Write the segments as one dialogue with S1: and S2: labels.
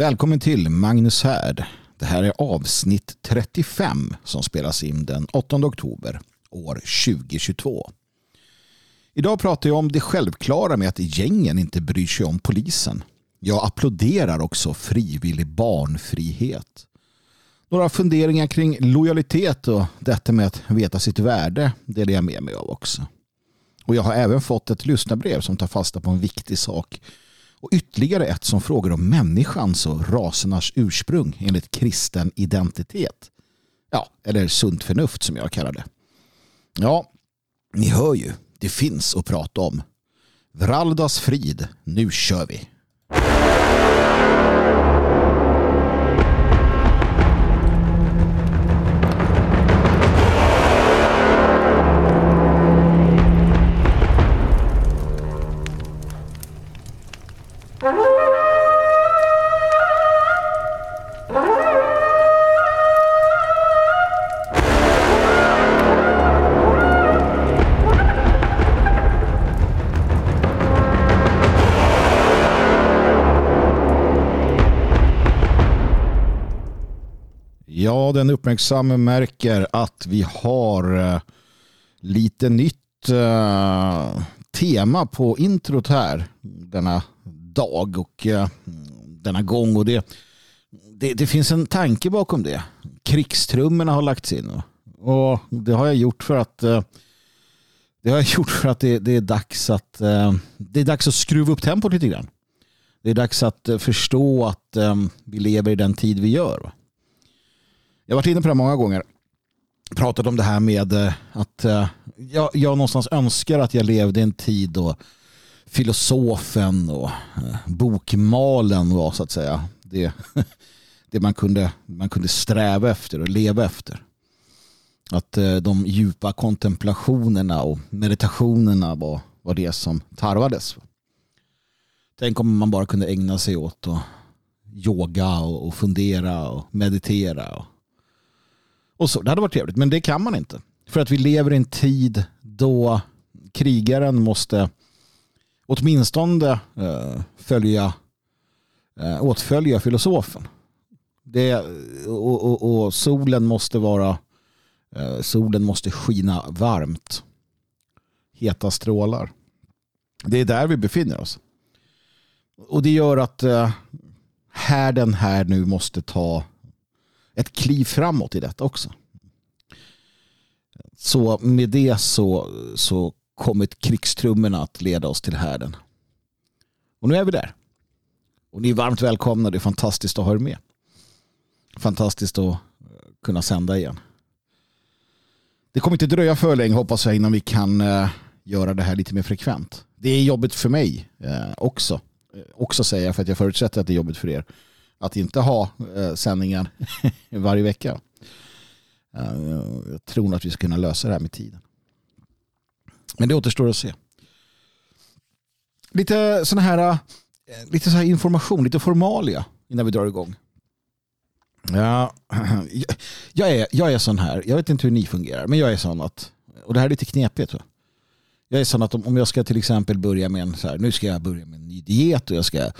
S1: Välkommen till Magnus Härd. Det här är avsnitt 35 som spelas in den 8 oktober år 2022. Idag pratar jag om det självklara med att gängen inte bryr sig om polisen. Jag applåderar också frivillig barnfrihet. Några funderingar kring lojalitet och detta med att veta sitt värde delar jag med mig av också. Och jag har även fått ett lyssnarbrev som tar fasta på en viktig sak och ytterligare ett som frågar om människans och rasernas ursprung enligt kristen identitet. Ja, eller sunt förnuft som jag kallar det. Ja, ni hör ju, det finns att prata om. Vraldas frid, nu kör vi. Den uppmärksamme märker att vi har eh, lite nytt uh, tema på introt här denna dag och uh, denna gång. Och det, det, det, finns en tanke bakom det. Krigstrummorna har lagts in. Och det har jag gjort för att det har jag gjort för att det, det är dags att det är dags att skruva upp tempot lite grann. Det är dags att förstå att vi lever i den tid vi gör. Jag har varit inne på det många gånger. Pratat om det här med eh, att eh, jag, jag någonstans önskar att jag levde i en tid då filosofen och eh, bokmalen var så att säga det, det man, kunde, man kunde sträva efter och leva efter. Att de djupa kontemplationerna och meditationerna var, var det som tarvades. Tänk om man bara kunde ägna sig åt att yoga och, och fundera och meditera och och så. Det hade varit trevligt, men det kan man inte. För att vi lever i en tid då krigaren måste åtminstone eh, följa, eh, åtfölja filosofen. Det, och, och, och, solen måste vara eh, solen måste skina varmt. Heta strålar. Det är där vi befinner oss. Och det gör att eh, härden här nu måste ta ett kliv framåt i detta också. Så med det så, så kommer krigstrummorna att leda oss till härden. Och nu är vi där. Och ni är varmt välkomna. Det är fantastiskt att ha er med. Fantastiskt att eh, kunna sända igen. Det kommer inte dröja för länge hoppas jag innan vi kan eh, göra det här lite mer frekvent. Det är jobbigt för mig eh, också. Också säger jag för att jag förutsätter att det är jobbigt för er att inte ha eh, sändningar varje vecka. Eh, jag tror nog att vi ska kunna lösa det här med tiden. Men det återstår att se. Lite sån här, eh, lite så här information, lite formalia innan vi drar igång. Ja, jag, är, jag är sån här, jag vet inte hur ni fungerar, men jag är sån att, och det här är lite knepigt. Va? Jag är sån att om jag ska till exempel börja med en, så här, nu ska jag börja med en ny diet och jag ska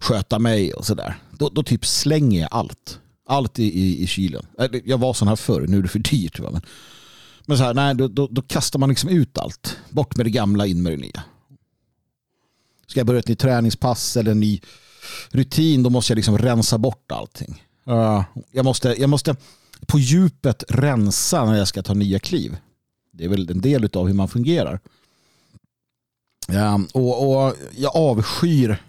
S1: sköta mig och sådär. Då, då typ slänger jag allt. Allt i, i, i kylen. Äh, jag var sån här förr, nu är det för dyrt. Va? Men, men så här, nej, då, då, då, kastar man liksom ut allt. Bort med det gamla, in med det nya. Ska jag börja ett nytt träningspass eller en ny rutin, då måste jag liksom rensa bort allting. Uh, jag, måste, jag måste på djupet rensa när jag ska ta nya kliv. Det är väl en del av hur man fungerar. Ehm, och, och jag avskyr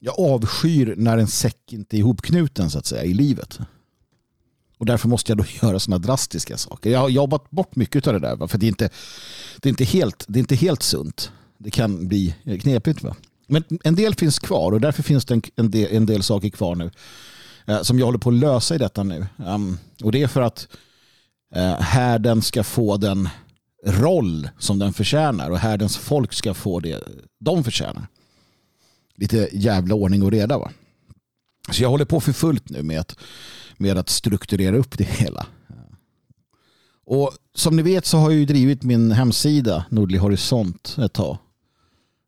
S1: jag avskyr när en säck inte är ihopknuten så att säga i livet. Och därför måste jag då göra sådana drastiska saker. Jag har jobbat bort mycket av det där. För det är inte, det är inte, helt, det är inte helt sunt. Det kan bli knepigt. Va? Men en del finns kvar och därför finns det en, del, en del saker kvar nu. Eh, som jag håller på att lösa i detta nu. Um, och det är för att eh, härden ska få den roll som den förtjänar. Och härdens folk ska få det de förtjänar lite jävla ordning och reda. Va? Så jag håller på för fullt nu med att, med att strukturera upp det hela. Och som ni vet så har jag ju drivit min hemsida Nordlig Horisont ett tag.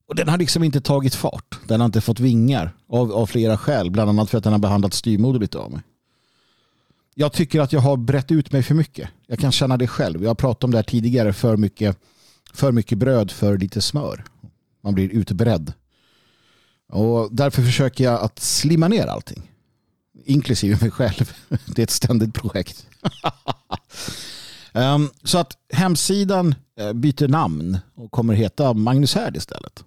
S1: Och den har liksom inte tagit fart. Den har inte fått vingar av, av flera skäl. Bland annat för att den har behandlat styrmoderligt av mig. Jag tycker att jag har brett ut mig för mycket. Jag kan känna det själv. Jag har pratat om det här tidigare. För mycket, för mycket bröd för lite smör. Man blir utbredd. Och därför försöker jag att slimma ner allting. Inklusive mig själv. Det är ett ständigt projekt. um, så att hemsidan eh, byter namn och kommer heta Magnus Härd istället.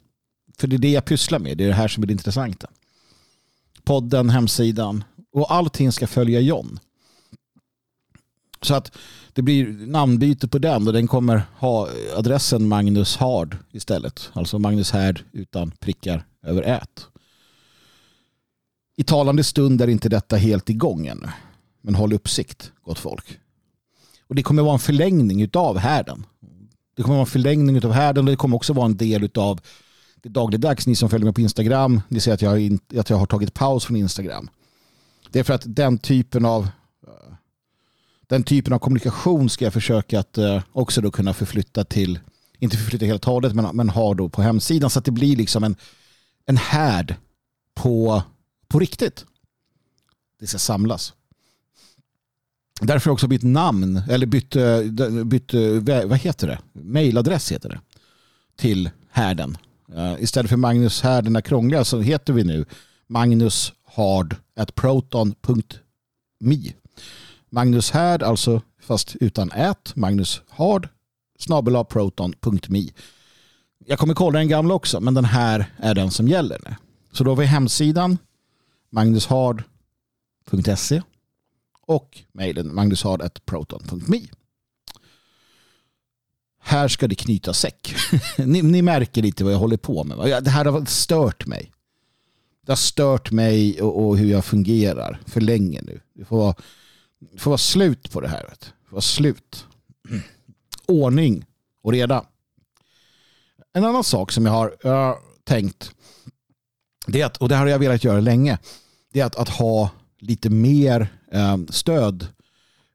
S1: För det är det jag pysslar med. Det är det här som är det intressanta. Podden, hemsidan och allting ska följa John. Så att det blir namnbyte på den och den kommer ha adressen Magnus Hard istället. Alltså Magnus Härd utan prickar över ät. I talande stund är inte detta helt igång ännu. Men håll uppsikt, gott folk. Och det kommer vara en förlängning av härden. Det kommer vara en förlängning av härden och det kommer också vara en del av det dagligdags. Ni som följer mig på Instagram, ni ser att jag, in, att jag har tagit paus från Instagram. Det är för att den typen av eh, den typen av kommunikation ska jag försöka att eh, också då kunna förflytta till, inte förflytta helt och hållet, men, men ha då på hemsidan så att det blir liksom en, en härd på, på riktigt. Det ska samlas. Därför har jag också bytt namn, eller bytt, bytt vad heter det? Mailadress heter det. Till härden. Uh, istället för Magnus Härden är krångliga så heter vi nu Magnus Hard at proton.me. Magnus Härd, alltså fast utan ät, Magnus Hard, snabel proton.me. Jag kommer kolla den gamla också, men den här är den som gäller nu. Så då har vi hemsidan magnushard.se och mejlen magnushard.proton.me. Här ska det knyta säck. ni, ni, märker lite vad jag håller på med. Det här har stört mig. Det har stört mig och, och hur jag fungerar för länge nu. Det får vara det får vara slut på det här. Det får vara slut. Ordning och reda. En annan sak som jag har uh, tänkt, det är att, och det har jag velat göra länge, det är att, att ha lite mer um, stöd,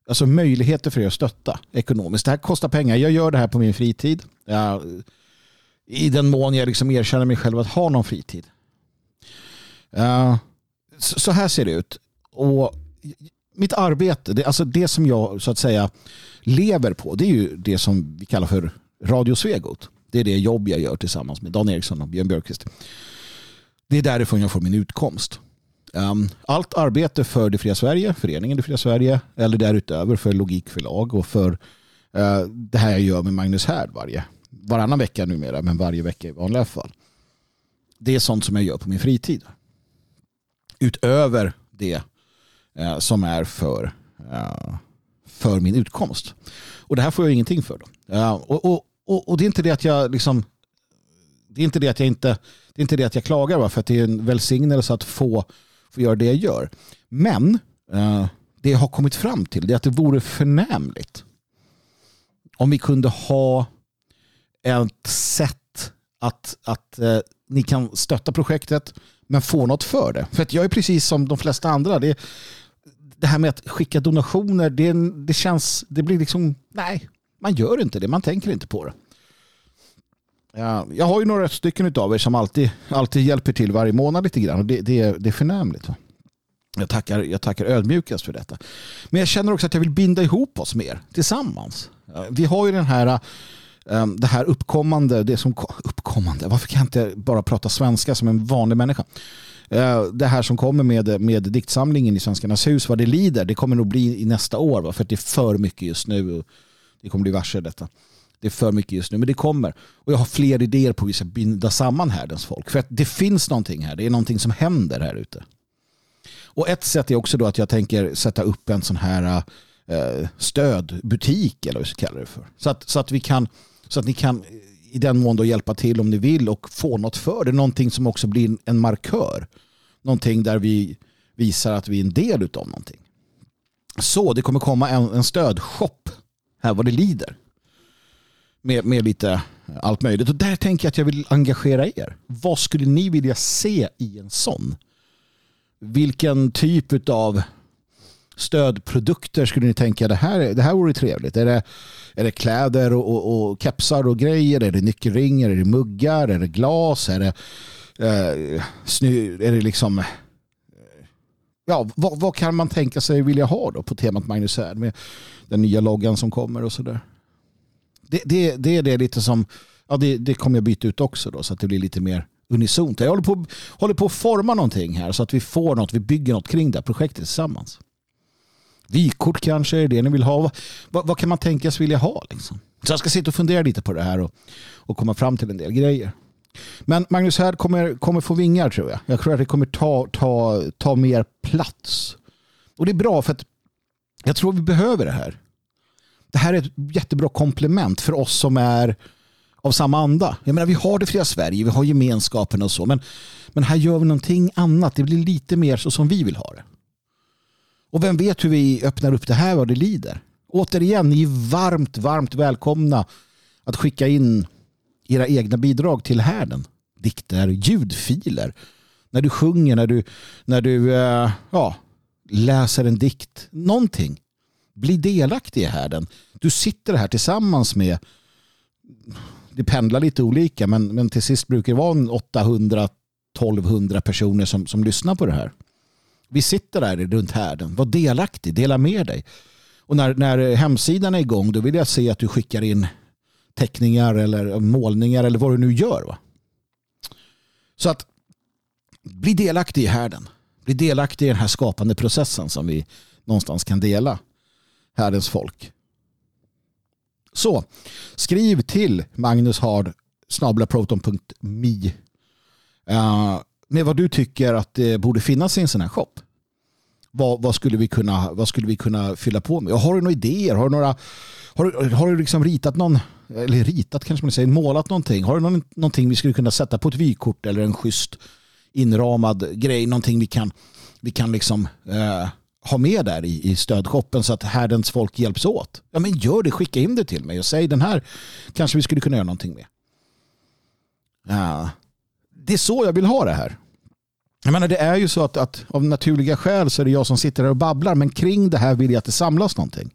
S1: alltså möjligheter för er att stötta ekonomiskt. Det här kostar pengar. Jag gör det här på min fritid. Jag, I den mån jag liksom erkänner mig själv att ha någon fritid. Uh, så, så här ser det ut. Och mitt arbete, det, alltså det som jag så att säga lever på, det är ju det som vi kallar för Radio Svegot. Det är det jobb jag gör tillsammans med Dan Eriksson och Björn Björkqvist. Det är därifrån jag får min utkomst. Ehm, allt arbete för Det fria Sverige, föreningen Det fria Sverige eller därutöver för Logikförlag och för eh, det här jag gör med Magnus Härd varje, varannan vecka numera, men varje vecka i vanliga fall. Det är sånt som jag gör på min fritid. Utöver det eh, som är för, eh, för min utkomst. Och det här får jag ingenting för. Då. Ehm, och, och, och, och, det är inte det att jag liksom det är inte det att jag inte det är inte det att jag klagar va? för att det är en välsignelse att få, få göra det jag gör. Men eh, det jag har kommit fram till är att det vore förnämligt om vi kunde ha ett sätt att, att eh, ni kan stötta projektet men få något för det. För att jag är precis som de flesta andra. Det, det här med att skicka donationer, det, det känns, det blir liksom, nej, man gör inte det, man tänker inte på det. Jag har ju några stycken av er som alltid, alltid hjälper till varje månad lite grann och det, det, det är förnämligt. Jag tackar, jag tackar ödmjukast för detta. Men jag känner också att jag vill binda ihop oss mer tillsammans. Vi har ju den här eh, det här uppkommande, det som uppkommande, varför kan jag inte bara prata svenska som en vanlig människa? Eh, det här som kommer med, med diktsamlingen i Svenskarnas hus, vad det lider, det kommer nog bli i nästa år. Va? För det är för mycket just nu. Det kommer bli varse detta. Det är för mycket just nu, men det kommer. Och jag har fler idéer på hur vi ska binda samman härdens folk. För att det finns någonting här. Det är någonting som händer här ute. Och ett sätt är också då att jag tänker sätta upp en sån här uh, stödbutik eller vad vi ska kalla det för. Så att, så att vi kan så att ni kan i den mån då hjälpa till om ni vill och få något för det. Någonting som också blir en markör. Någonting där vi visar att vi är en del av någonting. Så det kommer komma en, en stödshop här vad det lider. Med, med lite allt möjligt. Och där tänker jag att jag vill engagera er. Vad skulle ni vilja se i en sån? Vilken typ av stödprodukter skulle ni tänka det här, det här vore trevligt? Är det, är det kläder och, och, och kepsar och grejer? Är det nyckelringar? Är det muggar? Är det glas? Är det, eh, snö, är det liksom... Eh, ja, vad, vad, kan man tänka sig vilja ha då på temat Magnus Härd med den nya loggan som kommer och sådär? Det, det, det är det lite som, ja det, det kommer jag byta ut också då så att det blir lite mer unisont. Jag håller på, håller på att forma någonting här så att vi får något, vi bygger något kring det här projektet tillsammans. Vykort kanske är det ni vill ha. Vad, vad kan man tänkas vilja ha? Liksom? Så jag ska sitta och fundera lite på det här och, och komma fram till en del grejer. Men Magnus här kommer, kommer få vingar tror jag. Jag tror att det kommer ta, ta, ta mer plats. Och det är bra för att jag tror vi behöver det här. Det här är ett jättebra komplement för oss som är av samma anda. Jag menar, vi har det fria Sverige, vi har gemenskapen och så. Men, men här gör vi någonting annat. Det blir lite mer så som vi vill ha det. Och vem vet hur vi öppnar upp det här vad det lider. Återigen, ni är varmt, varmt välkomna att skicka in era egna bidrag till härden. Dikter, ljudfiler. När du sjunger, när du, när du eh, ja, läser en dikt. Någonting. Bli delaktig i härden. Du sitter här tillsammans med det pendlar lite olika men, men till sist brukar det vara 800-1200 personer som, som lyssnar på det här. Vi sitter där runt härden. Var delaktig, dela med dig. Och när, när hemsidan är igång då vill jag se att du skickar in teckningar eller målningar eller vad du nu gör. Va? Så att bli delaktig i härden. Bli delaktig i den här skapande processen som vi någonstans kan dela. Härdens folk. Så skriv till magnushard snablaproton.me uh, med vad du tycker att det borde finnas i en sån här shop. Vad, vad, skulle vi kunna, vad skulle vi kunna fylla på med? Har du några idéer? Har du, några, har, har du liksom ritat någon, eller ritat kanske man säger, målat någonting? Har du någon, någonting vi skulle kunna sätta på ett vykort eller en schysst inramad grej? Någonting vi kan, vi kan liksom eh, ha med där i, i stödshoppen så att härdens folk hjälps åt. Ja men gör det, skicka in det till mig och säg den här kanske vi skulle kunna göra någonting med. Ja. Det är så jag vill ha det här. Jag menar, det är ju så att, att av naturliga skäl så är det jag som sitter här och babblar men kring det här vill jag att det samlas någonting.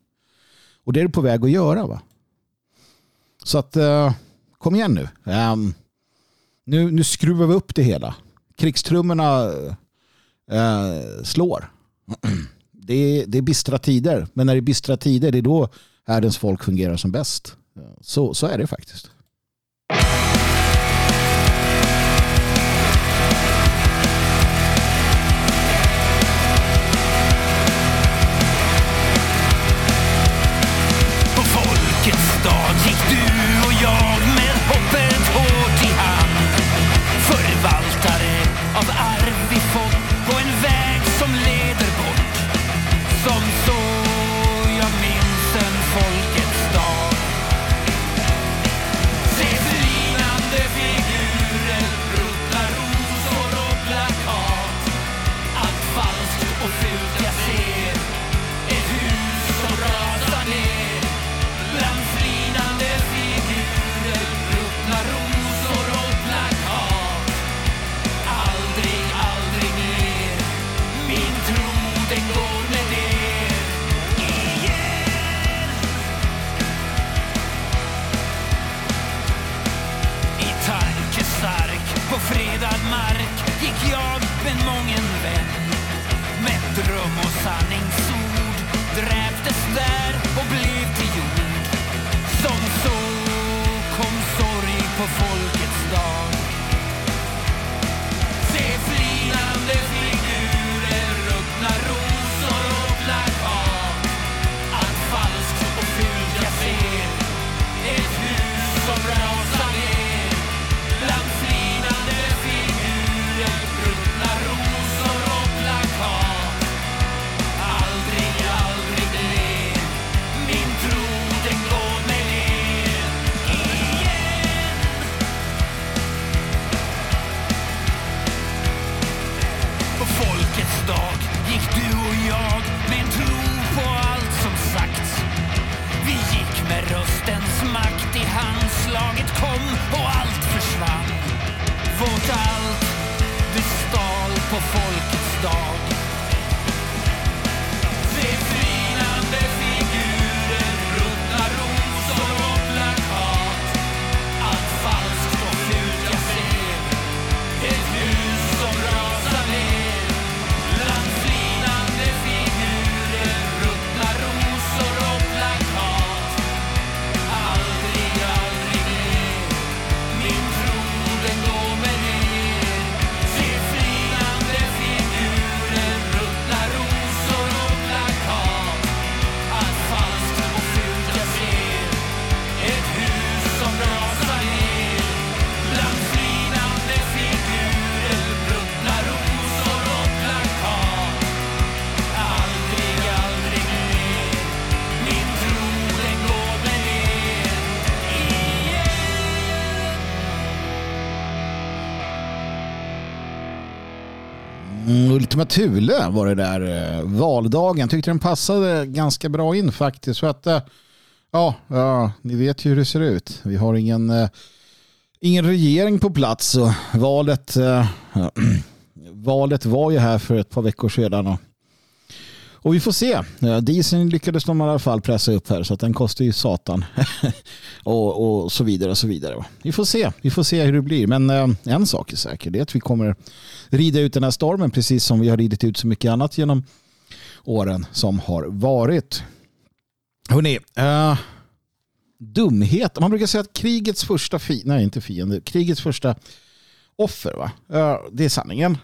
S1: Och det är det på väg att göra. va. Så att eh, kom igen nu. Um, nu. Nu skruvar vi upp det hela. Krigstrummorna eh, slår. det är, det är bistra tider. Men när det är bistra tider det är då världens folk fungerar som bäst. Så, så är det faktiskt. Ultima Thule var det där eh, valdagen. Tyckte den passade ganska bra in faktiskt. För att, eh, ja, ja, ni vet ju hur det ser ut. Vi har ingen, eh, ingen regering på plats och valet, ja, valet var ju här för ett par veckor sedan. Och, och vi får se. Eh, Dieseln lyckades de i alla fall pressa upp här så att den kostar ju satan. och, och så vidare och så vidare. Vi får se. Vi får se hur det blir. Men eh, en sak är säker. Det är att vi kommer rida ut den här stormen precis som vi har ridit ut så mycket annat genom åren som har varit. Hörrni, uh, dumhet. Man brukar säga att krigets första fiende, nej inte fiende, krigets första offer, va? Uh, det är sanningen.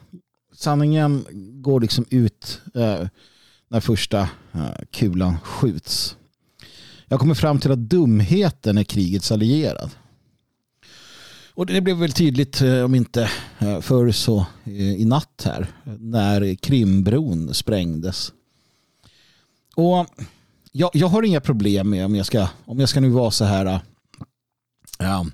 S1: Sanningen går liksom ut uh, när första eh, kulan skjuts. Jag kommer fram till att dumheten är krigets allierad. Och det blev väl tydligt, eh, om inte eh, förr så i natt här, när Krimbron sprängdes. Och jag, jag har inga problem med om jag ska, om jag ska nu vara så här, ja,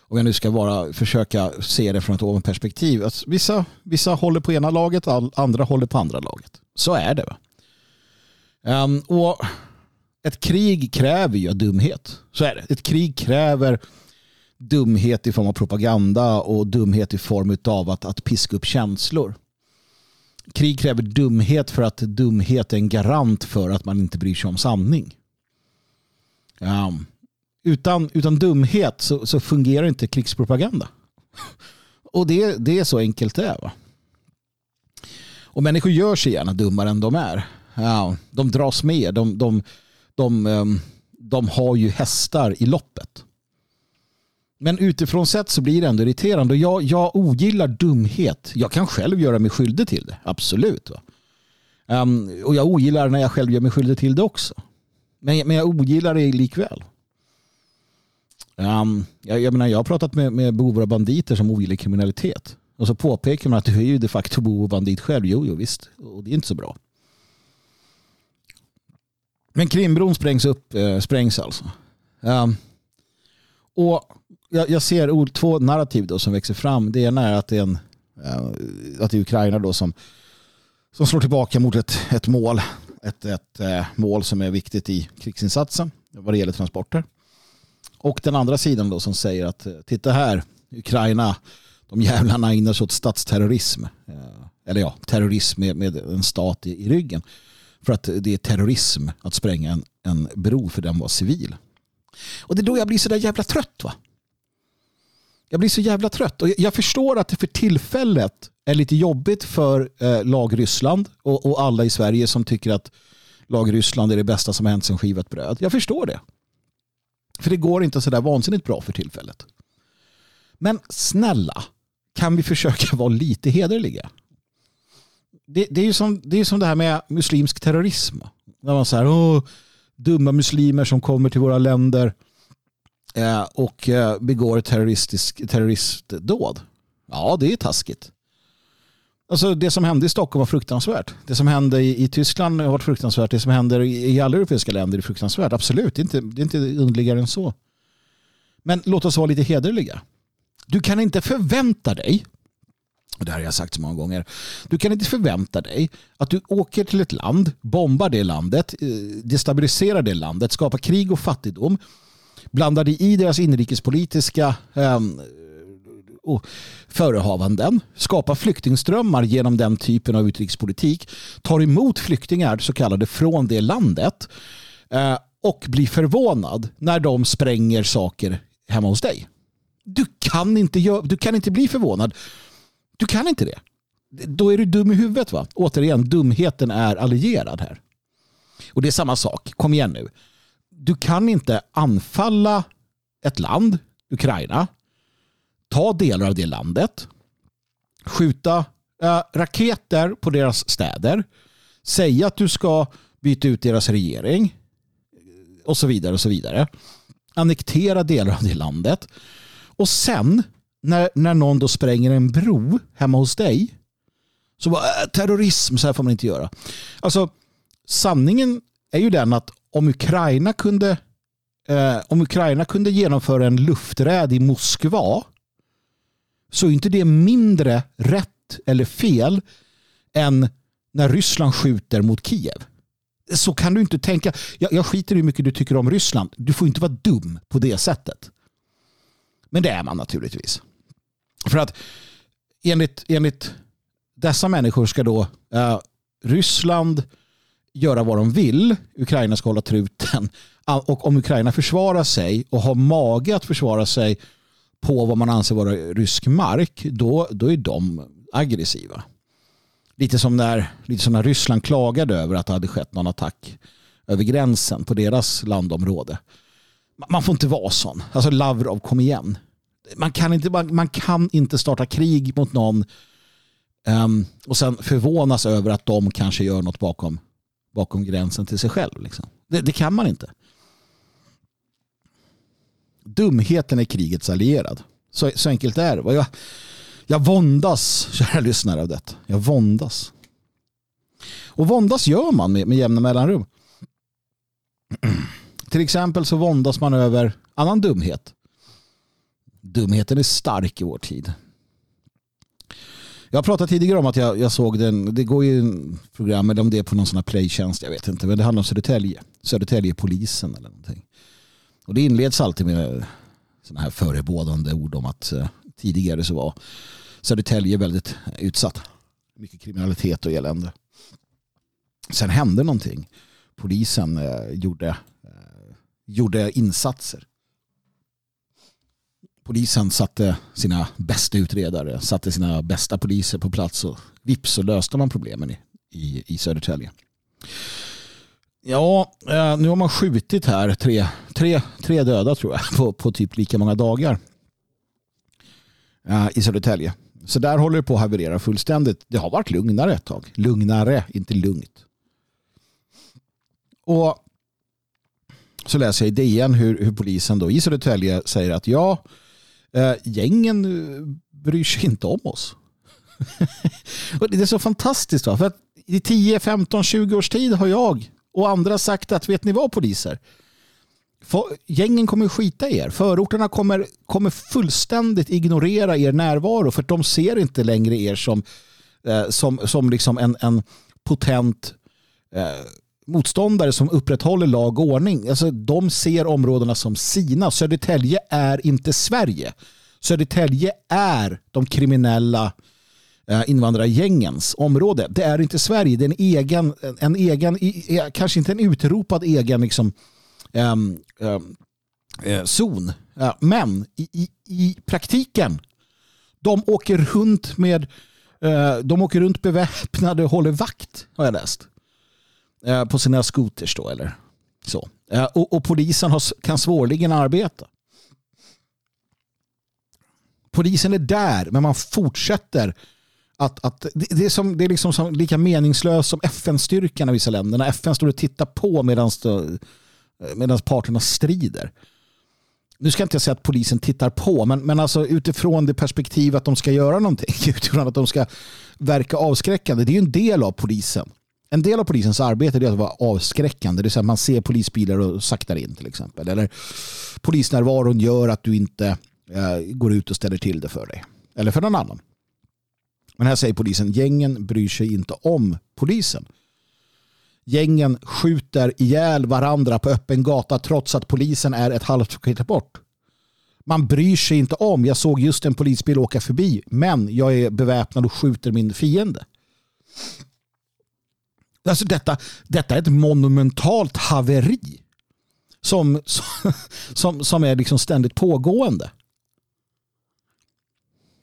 S1: om jag nu ska vara, försöka se det från ett ovanperspektiv. Alltså, vissa, vissa håller på ena laget, andra håller på andra laget. Så är det. Va? Um, och ett krig kräver ju dumhet. Så är det. Ett krig kräver dumhet i form av propaganda och dumhet i form av att, att piska upp känslor. Krig kräver dumhet för att dumhet är en garant för att man inte bryr sig om sanning. Um, utan, utan dumhet så, så, fungerar inte krigspropaganda. Och det, det är så enkelt det är. Va? Och människor gör sig gärna dummare än de är. Ja, de dras med. De, de, de, ehm, de, har ju hästar i loppet. Men utifrån sett så blir det ändå irriterande. Jag, jag ogillar dumhet. Jag kan själv göra mig skyldig till det. Absolut. Um, och jag ogillar när jag själv gör mig skyldig till det också. Men, men jag ogillar det likväl. Um, jag, jag, menar, jag har pratat med, med bovar och banditer som ogillar kriminalitet. Och så påpekar man att du är ju de facto bov och bandit själv. Jo, jo visst. Och det är inte så bra. Men Krimbron sprängs upp, eh, sprängs alltså. Um, och jag, jag ser två narrativ då som växer fram. Det ena är att det är, en, eh, att det är Ukraina då som, som slår tillbaka mot ett, ett mål. Ett, ett eh, mål som är viktigt i krigsinsatsen vad det gäller transporter. Och den andra sidan då som säger att eh, titta här, Ukraina, de jävlarna ägnar sig åt statsterrorism. Eller ja, terrorism med, med en stat i, i, ryggen. För att det är terrorism att spränga en, en bro för den var civil. Och det är då jag blir så där jävla trött va. Jag blir så jävla trött. Och jag förstår att det för tillfället är lite jobbigt för eh, lag Ryssland och, och, alla i Sverige som tycker att lag Ryssland är det bästa som har hänt sedan skivat bröd. Jag förstår det. För det går inte så där vansinnigt bra för tillfället. Men snälla, kan vi försöka vara lite hederliga? Det, det är ju som, det, är som det här med muslimsk terrorism. När man säger dumma muslimer som kommer till våra länder Eh, och eh, begår terroristisk, terroristdåd. Ja, det är taskigt. Alltså det som hände i Stockholm var fruktansvärt. Det som hände i, i Tyskland har varit fruktansvärt. Det som händer i, i alla europeiska länder är fruktansvärt. Absolut, det är inte, det är inte underligare än så. Men låt oss vara lite hederliga. Du kan inte förvänta dig, och det här har jag sagt så många gånger, du kan inte förvänta dig att du åker till ett land, bombar det landet, eh, destabiliserar det landet, skapar krig och fattigdom blandar dig i deras inrikespolitiska eh, förehavanden, skapar flyktingströmmar genom den typen av utrikespolitik, tar emot flyktingar så kallade från det landet eh, och blir förvånad när de spränger saker hemma hos dig. Du kan inte, du kan inte bli förvånad. Du kan inte det. Då är du dum i huvudet. va? Återigen, dumheten är allierad här. Och det är samma sak. Kom igen nu du kan inte anfalla ett land, Ukraina, ta delar av det landet, skjuta äh, raketer på deras städer, säga att du ska byta ut deras regering och så vidare och så vidare. Annektera delar av det landet och sen när, när någon då spränger en bro hemma hos dig så bara äh, terrorism, så här får man inte göra. Alltså sanningen är ju den att om Ukraina kunde eh, om Ukraina kunde genomföra en lufträd i Moskva så är inte det mindre rätt eller fel än när Ryssland skjuter mot Kiev. Så kan du inte tänka. Jag, jag skiter i hur mycket du tycker om Ryssland. Du får inte vara dum på det sättet. Men det är man naturligtvis. För att enligt, enligt dessa människor ska då eh, Ryssland göra vad de vill. Ukraina ska hålla truten. Och om Ukraina försvarar sig och har mage att försvara sig på vad man anser vara rysk mark, då, då är de aggressiva. Lite som, när, lite som när Ryssland klagade över att det hade skett någon attack över gränsen på deras landområde. Man får inte vara sån. Alltså Lavrov, kom igen. Man kan inte, man, man kan inte starta krig mot någon um, och sen förvånas över att de kanske gör något bakom, bakom gränsen till sig själv. Liksom. Det, det kan man inte. Dumheten är krigets allierad. Så, så enkelt är det. Jag, jag våndas, kära lyssnare, av detta. Jag våndas. Och våndas gör man med, med jämna mellanrum. Till exempel så våndas man över annan dumhet. Dumheten är stark i vår tid. Jag har pratat tidigare om att jag, jag såg den, det går ju en program, eller om det är på någon sån här playtjänst, jag vet inte, men det handlar om Södertälje. Södertäljepolisen eller någonting. Och det inleds alltid med sådana här förebådande ord om att eh, tidigare så var Södertälje väldigt utsatt. Mycket kriminalitet och elände. Sen hände någonting. Polisen eh, gjorde, eh, gjorde insatser. Polisen satte sina bästa utredare, satte sina bästa poliser på plats och vips så löste man problemen i, i, i Södertälje. Ja, eh, nu har man skjutit här tre, tre, tre döda tror jag på, på typ lika många dagar eh, i Södertälje. Så där håller det på att haverera fullständigt. Det har varit lugnare ett tag. Lugnare, inte lugnt. Och så läser jag i DN hur, hur polisen då i Södertälje säger att ja, Eh, gängen eh, bryr sig inte om oss. och det är så fantastiskt. Va? För att i 10, 15, 20 års tid har jag och andra sagt att vet ni vad poliser? Gängen kommer skita i er. Förorterna kommer, kommer fullständigt ignorera er närvaro för de ser inte längre er som, eh, som, som liksom en, en potent eh, motståndare som upprätthåller lag och ordning. Alltså, de ser områdena som sina. Södertälje är inte Sverige. Södertälje är de kriminella eh, invandrargängens område. Det är inte Sverige, det är en egen, en egen kanske inte en utropad egen liksom, äm, um, zon. Men i, i, i, praktiken, de åker runt med eh, de åker runt beväpnade och håller vakt har jag läst. Eh, på sina scooters då eller så. Eh, och, och, polisen har, kan svårligen arbeta. Polisen är där men man fortsätter att, att det, är som, det är liksom som, lika meningslöst som FN-styrkan i vissa länder. När FN står och tittar på medan eh, parterna strider. Nu ska jag inte säga att polisen tittar på, men, men alltså utifrån det perspektiv att de ska göra någonting, utifrån att de ska verka avskräckande. Det är ju en del av polisen. En del av polisens arbete är att vara avskräckande. Det är så att man ser polisbilar och saktar in till exempel. Eller polisnärvaron gör att du inte eh, går ut och ställer till det för dig. Eller för någon annan. Men här säger polisen, gängen bryr sig inte om polisen. Gängen skjuter ihjäl varandra på öppen gata trots att polisen är ett halvt kilometer bort. Man bryr sig inte om, jag såg just en polisbil åka förbi, men jag är beväpnad och skjuter min fiende. Alltså detta, detta är ett monumentalt haveri som, som, som är liksom ständigt pågående.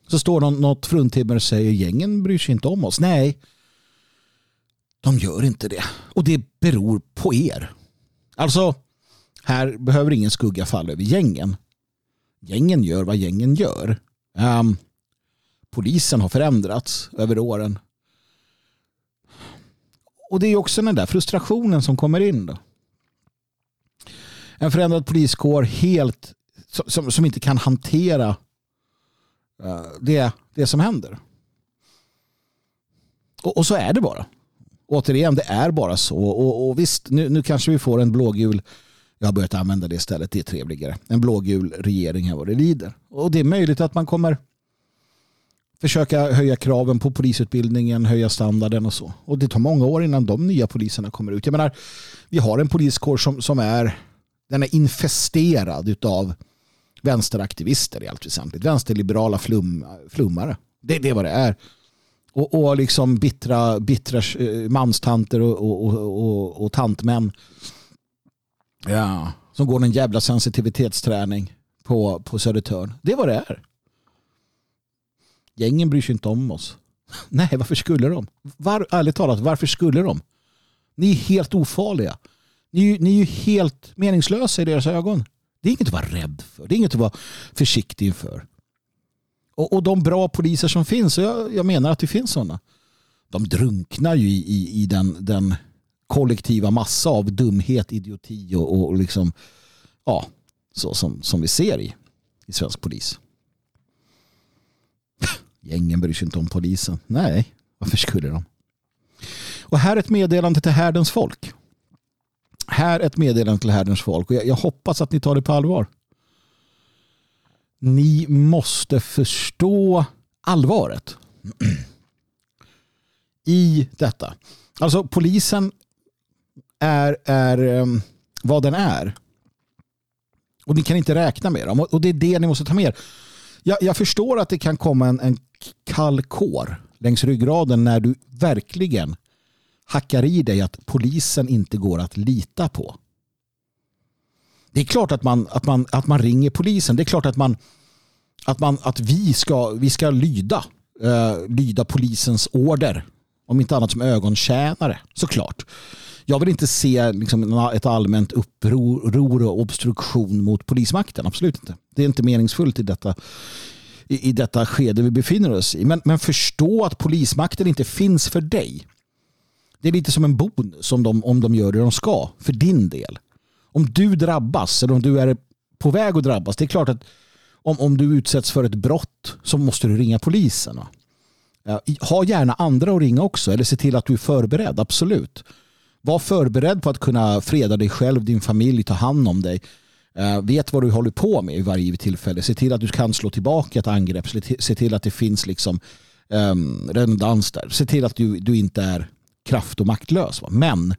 S1: Så står någon, något fruntimmer och säger gängen bryr sig inte om oss. Nej, de gör inte det. Och det beror på er. Alltså, här behöver ingen skugga falla över gängen. Gängen gör vad gängen gör. Um, polisen har förändrats över åren. Och det är också den där frustrationen som kommer in. Då. En förändrad poliskår helt som, som inte kan hantera eh, det, det som händer. Och, och, så är det bara. Återigen, det är bara så. Och, och visst, nu, nu kanske vi får en blågul jag har börjat använda det istället, det är trevligare. En blågul regering här vad det lider. Och det är möjligt att man kommer försöka höja kraven på polisutbildningen, höja standarden och så. Och det tar många år innan de nya poliserna kommer ut. Jag menar, vi har en poliskår som, som är, den är infesterad av vänsteraktivister i allt väsentligt. Vänsterliberala flum, flummare. Det, det är vad det är. Och, och liksom bittra, bittra eh, manstanter och, och, och, och, och tantmän. Ja, som går en jävla sensitivitetsträning på, på Södertörn. Det är vad det är. Gängen bryr sig inte om oss. Nej, varför skulle de? Var, ärligt talat, varför skulle de? Ni är helt ofarliga. Ni, ni är ju helt meningslösa i deras ögon. Det är inget att vara rädd för. Det är inget att vara försiktig inför. Och, och de bra poliser som finns, och jag, jag menar att det finns sådana, de drunknar ju i, i, i den, den kollektiva massa av dumhet, idioti och, och liksom, ja, så som, som vi ser i, i svensk polis. Gängen bryr sig inte om polisen. Nej, varför skulle de? Och här är ett meddelande till härdens folk. Här är ett meddelande till härdens folk och jag, jag hoppas att ni tar det på allvar. Ni måste förstå allvaret i detta. Alltså polisen är, är um, vad den är. Och ni kan inte räkna med dem. Och det är det ni måste ta med er. Jag, jag förstår att det kan komma en, en kall kår längs ryggraden när du verkligen hackar i dig att polisen inte går att lita på. Det är klart att man, att man, att man ringer polisen. Det är klart att, man, att, man, att vi, ska, vi ska lyda, uh, lyda polisens order. Om inte annat som ögontjänare, såklart. Jag vill inte se liksom, ett allmänt uppror och obstruktion mot polismakten. Absolut inte. Det är inte meningsfullt i detta, i, i detta skede vi befinner oss i. Men, men förstå att polismakten inte finns för dig. Det är lite som en bonus om de, om de gör det de ska för din del. Om du drabbas eller om du är på väg att drabbas. Det är klart att om, om du utsätts för ett brott så måste du ringa polisen. Ha gärna andra att ringa också eller se till att du är förberedd. Absolut. Var förberedd på att kunna freda dig själv, din familj, ta hand om dig. Eh, vet vad du håller på med i varje tillfälle. Se till att du kan slå tillbaka ett angrepp. Se till att det finns liksom um, redundans där. Se till att du, du inte är kraft och maktlös. Va? Men,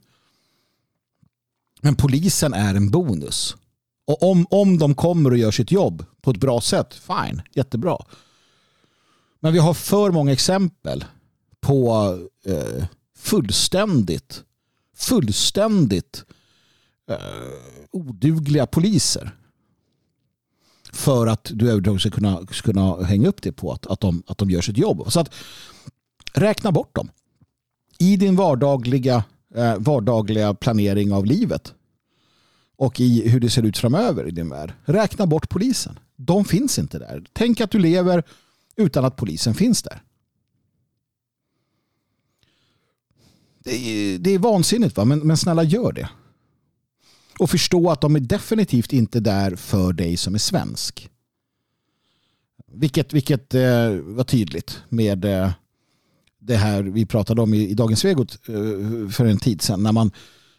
S1: men polisen är en bonus. Och om, om de kommer och gör sitt jobb på ett bra sätt, fine, jättebra. Men vi har för många exempel på eh, fullständigt fullständigt eh, odugliga poliser för att du överhuvudtaget ska kunna, ska kunna hänga upp det på att, att, de, att de gör sitt jobb. Så att räkna bort dem i din vardagliga, eh, vardagliga planering av livet och i hur det ser ut framöver i din värld. Räkna bort polisen. De finns inte där. Tänk att du lever utan att polisen finns där. Det är, det är vansinnigt va? Men, men snälla gör det. Och förstå att de är definitivt inte där för dig som är svensk. Vilket, vilket eh, var tydligt med eh, det här vi pratade om i, i Dagens Svegot eh, för en tid sedan. När man,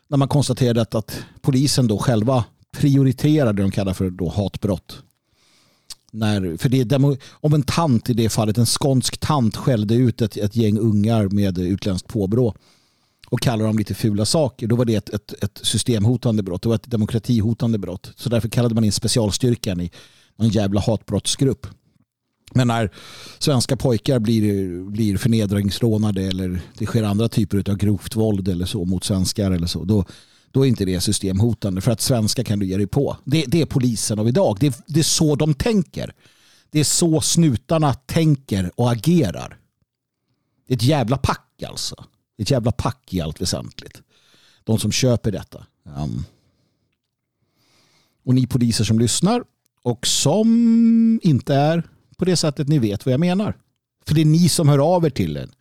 S1: när man konstaterade att, att polisen då själva prioriterade det de kallar för då hatbrott. När, för det demo, om en tant i det fallet, en skånsk tant skällde ut ett, ett gäng ungar med utländskt påbrå och kallade dem lite fula saker, då var det ett, ett, ett systemhotande brott. Det var ett demokratihotande brott. Så därför kallade man in specialstyrkan i någon jävla hatbrottsgrupp. Men när svenska pojkar blir, blir förnedringsrånade eller det sker andra typer av grovt våld eller så mot svenskar eller så, då, då är inte det systemhotande. För att svenska kan du ge dig på. Det, det är polisen av idag. Det, det är så de tänker. Det är så snutarna tänker och agerar. Det är ett jävla pack alltså. Ett jävla pack i allt väsentligt. De som köper detta. Um. Och ni poliser som lyssnar och som inte är på det sättet ni vet vad jag menar. För det är ni som hör av er till en.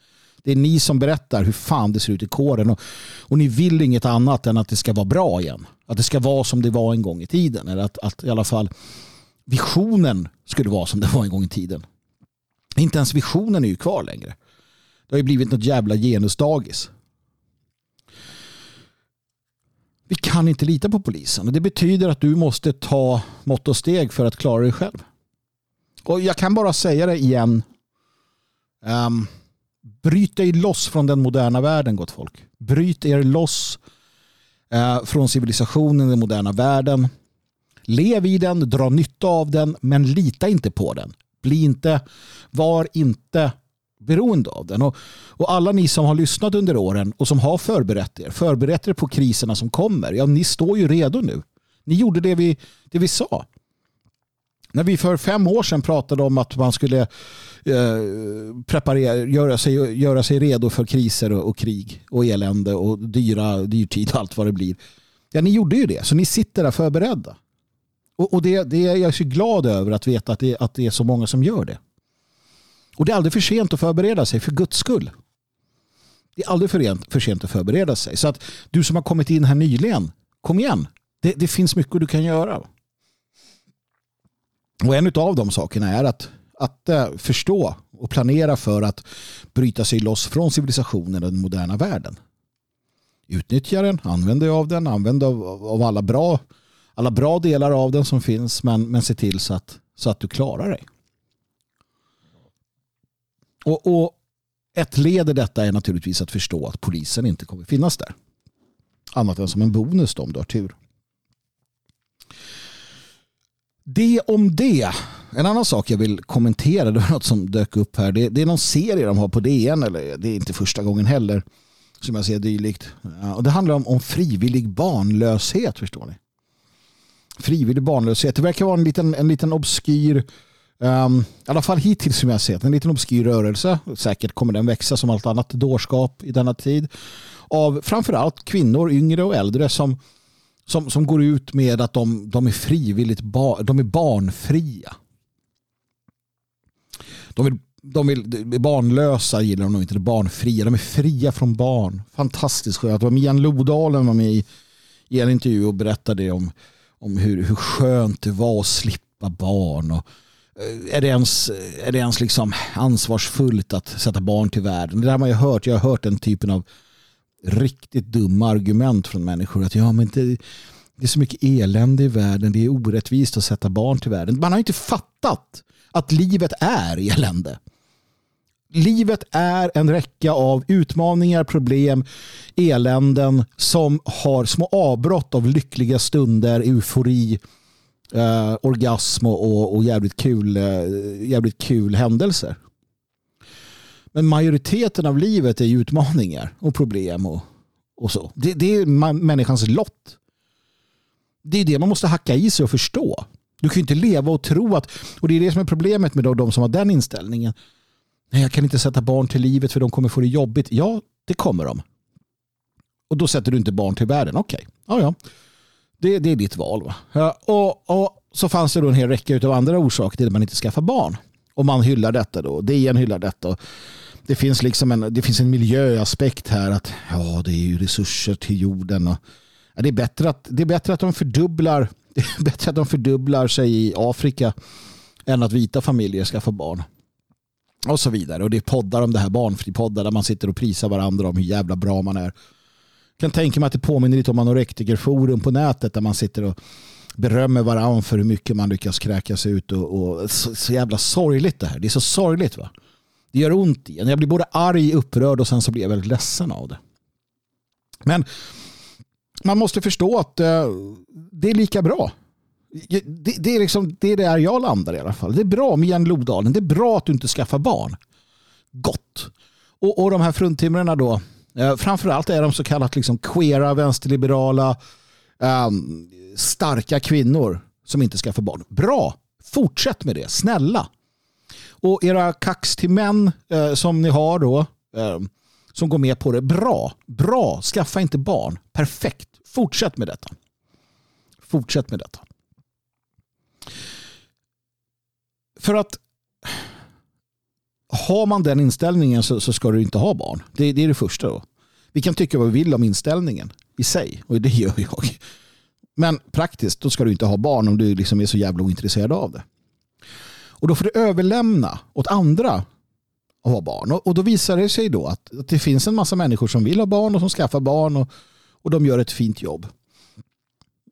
S1: Det är ni som berättar hur fan det ser ut i kåren. Och, och ni vill inget annat än att det ska vara bra igen. Att det ska vara som det var en gång i tiden. Eller att, att i alla fall visionen skulle vara som det var en gång i tiden. Inte ens visionen är ju kvar längre. Det har ju blivit något jävla genusdagis. Vi kan inte lita på polisen och det betyder att du måste ta mått och steg för att klara dig själv. Och jag kan bara säga det igen Um, bryt dig loss från den moderna världen, gott folk. Bryt er loss uh, från civilisationen, den moderna världen. Lev i den, dra nytta av den, men lita inte på den. Bli inte, var inte beroende av den. Och, och alla ni som har lyssnat under åren och som har förberett er, förberett er på kriserna som kommer, ja ni står ju redo nu. Ni gjorde det vi, det vi sa. När vi för fem år sedan pratade om att man skulle eh, preparera, göra, sig, göra sig redo för kriser och, och, krig och elände och dyra, dyrtid och allt vad det blir. Ja, ni gjorde ju det, så ni sitter där förberedda. Och, och det, det är jag så glad över att veta att det, att det är så många som gör det. Och det är aldrig för sent att förbereda sig, för guds skull. Det är aldrig för sent att förbereda sig. Så att du som har kommit in här nyligen, kom igen. Det, det finns mycket du kan göra. Och en av de sakerna är att, att eh, förstå och planera för att bryta sig loss från civilisationen och den moderna världen. Utnyttja den, använd dig av den, använd av, av alla, bra, alla bra delar av den som finns men, men se till så att, så att du klarar dig. Och, och ett led i detta är naturligtvis att förstå att polisen inte kommer finnas där. Annat än som en bonus då, om du har tur. Det om det. En annan sak jag vill kommentera, det var något som dök upp här. Det, det är någon serie de har på DN, eller det är inte första gången heller som jag ser dylikt. Ja, och det handlar om, om frivillig barnlöshet, förstår ni. Frivillig barnlöshet. Det verkar vara en liten, en liten obskyr Um, I alla fall hittills som jag sett en liten obskyr rörelse. Säkert kommer den växa som allt annat dårskap i denna tid. Av framförallt kvinnor, yngre och äldre som, som, som går ut med att de, de är frivilligt ba, de är barnfria. De vill, de vill, barnlösa gillar de nog inte, barnfria. De är fria från barn. Fantastiskt skönt. Mian Lodalen var med i, i en intervju och berättade om, om hur, hur skönt det var att slippa barn. Och, Eh, är det ens, är det ens liksom ansvarsfullt att sätta barn till världen? Det där har man ju hört. Jag har hört den typen av riktigt dumma argument från människor. Att ja, men det, det är så mycket elände i världen. Det är orättvist att sätta barn till världen. Man har inte fattat att livet är elände. Livet är en räcka av utmaningar, problem, eländen som har små avbrott av lyckliga stunder, eufori, eh, orgasm och, och jävligt, kul, eh, jävligt kul händelser. Men majoriteten av livet är utmaningar och problem och, och så. Det, det är människans lott. Det är det man måste hacka i sig och förstå. Du kan ju inte leva och tro att, och det är det som är problemet med de som har den inställningen. Nej, jag kan inte sätta barn till livet för de kommer få det jobbigt. Ja, det kommer de. Och då sätter du inte barn till världen. Okej, okay. ja ja. Det, det är ditt val. Va? Ja, och, och så fanns det då en hel räcka av andra orsaker till att man inte skaffar barn. Och man hyllar detta då. DN hyllar detta. Det finns, liksom en, det finns en miljöaspekt här. att ja, Det är ju resurser till jorden. Och, ja, det, är bättre att, det är bättre att de fördubblar det är bättre att de fördubblar sig i Afrika än att vita familjer skaffar barn. Och så vidare. Och det är poddar om det här, barnfri-poddar där man sitter och prisar varandra om hur jävla bra man är kan tänka mig att det påminner lite om anorektikerforum på nätet där man sitter och berömmer varandra för hur mycket man lyckas kräkas ut. Och, och så, så, jävla sorgligt det här. Det är så sorgligt va. Det gör ont i en. Jag blir både arg, upprörd och sen så blir jag väldigt ledsen av det. Men man måste förstå att uh, det är lika bra. Det, det, är liksom, det är där jag landar i alla fall. Det är bra med Jan Lodalen. Det är bra att du inte skaffar barn. Gott. Och, och de här fruntimmerna då Eh, framförallt är de så kallat liksom queera, vänsterliberala, um, starka kvinnor som inte ska få barn. Bra, fortsätt med det, snälla. Och era kax till män eh, som ni har då, ehm, som går med på det, bra, bra, skaffa inte barn, perfekt, fortsätt med detta. Fortsätt med detta. För att har man den inställningen så, så, ska du inte ha barn. Det, det, är det första. Då. Vi kan tycka vad vi vill om inställningen i sig och det gör jag. Men praktiskt då ska du inte ha barn om du liksom är så jävla ointresserad av det. Och då får du överlämna åt andra att ha barn. Och, och då visar det sig då att, att, det finns en massa människor som vill ha barn och som skaffar barn och, och de gör ett fint jobb.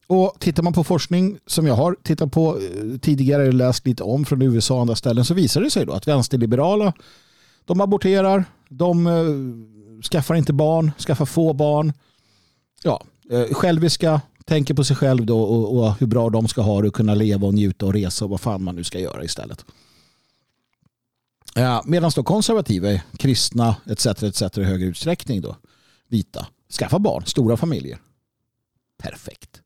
S1: Och tittar man på forskning som jag har tittat på eh, tidigare och läst lite om från USA och andra ställen så visar det sig då att vänsterliberala De aborterar, de eh, skaffar inte barn, skaffar få barn. Ja, eh, själviska, tänker på sig själv då och, och, hur bra de ska ha det och kunna leva och njuta och resa och vad fan man nu ska göra istället. Ja, Medan då konservativa, kristna etc. etc. i högre utsträckning då, vita, skaffa barn, stora familjer. Perfekt.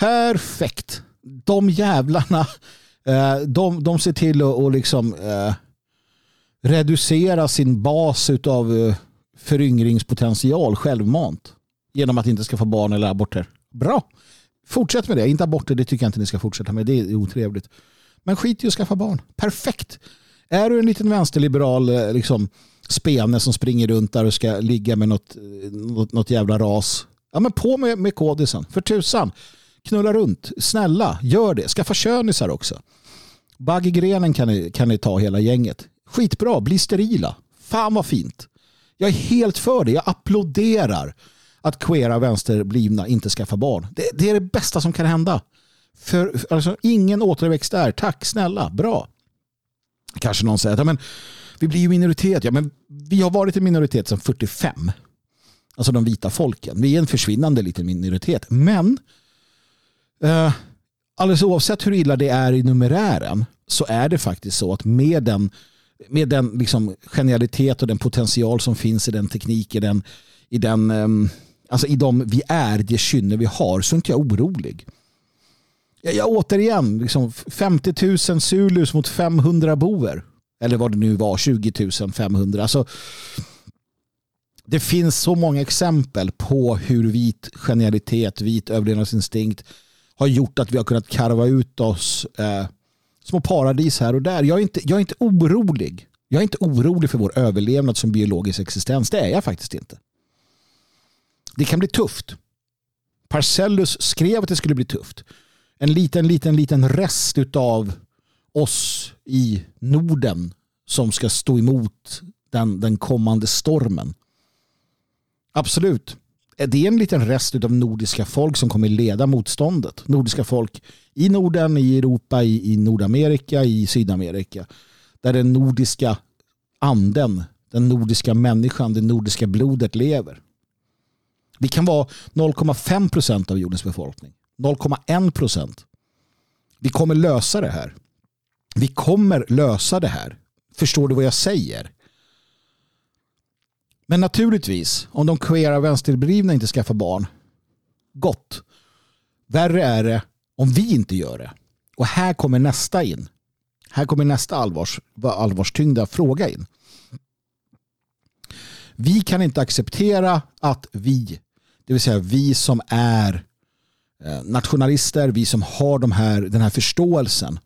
S1: Perfekt. De jävlarna, eh, de, de ser till att och liksom, eh, reducera sin bas av eh, föryngringspotential självmant genom att inte skaffa barn eller aborter. Bra. Fortsätt med det. Inte aborter, det tycker jag inte ni ska fortsätta med. Det är otrevligt. Men skit i att skaffa barn. Perfekt. Är du en liten vänsterliberal eh, liksom, spene som springer runt där och ska ligga med något, något, något jävla ras. Ja men på med, med kodisen. För tusan. Knulla runt. Snälla, gör det. Skaffa könisar också. Bagge grenen kan ni, kan ni ta hela gänget. Skitbra, bli sterila. Fan vad fint. Jag är helt för det. Jag applåderar att queera vänsterblivna inte skaffar barn. Det, det, är det bästa som kan hända. För alltså, ingen återväxt där. Tack snälla, bra. Kanske någon säger att men, vi blir ju minoritet. Ja, men vi har varit en minoritet sedan 45. Alltså de vita folken. Vi är en försvinnande liten minoritet. Men eh, alldeles oavsett hur illa det är i numerären så är det faktiskt så att med den, med den liksom genialitet och den potential som finns i den teknik, i den, i den ehm, alltså i de vi är, det kynne vi har, så är inte jag orolig. Jag, jag återigen, liksom 50 000 Zulus mot 500 boer. Eller vad det nu var, 20 500. Alltså, det finns så många exempel på hur vit genialitet, vit överlevnadsinstinkt har gjort att vi har kunnat karva ut oss eh, små paradis här och där. Jag är, inte, jag är inte orolig. Jag är inte orolig för vår överlevnad som biologisk existens. Det är jag faktiskt inte. Det kan bli tufft. Parcellus skrev att det skulle bli tufft. En liten, liten, liten rest av oss i Norden som ska stå emot den, den kommande stormen. Absolut. Det är en liten rest av nordiska folk som kommer leda motståndet. Nordiska folk i Norden, i Europa, i, i Nordamerika, i Sydamerika. Där den nordiska anden, den nordiska människan, det nordiska blodet lever. Vi kan vara 0,5 procent av jordens befolkning. 0,1 procent. Vi kommer lösa det här. Vi kommer lösa det här. Förstår du vad jag säger? Men naturligtvis, om de queera vänsterdrivna inte skaffar barn, gott. Värre är det om vi inte gör det. Och här kommer nästa in. Här kommer nästa allvars, allvarstyngda fråga in. Vi kan inte acceptera att vi, det vill säga vi som är eh, nationalister, vi som har de här, den här förståelsen.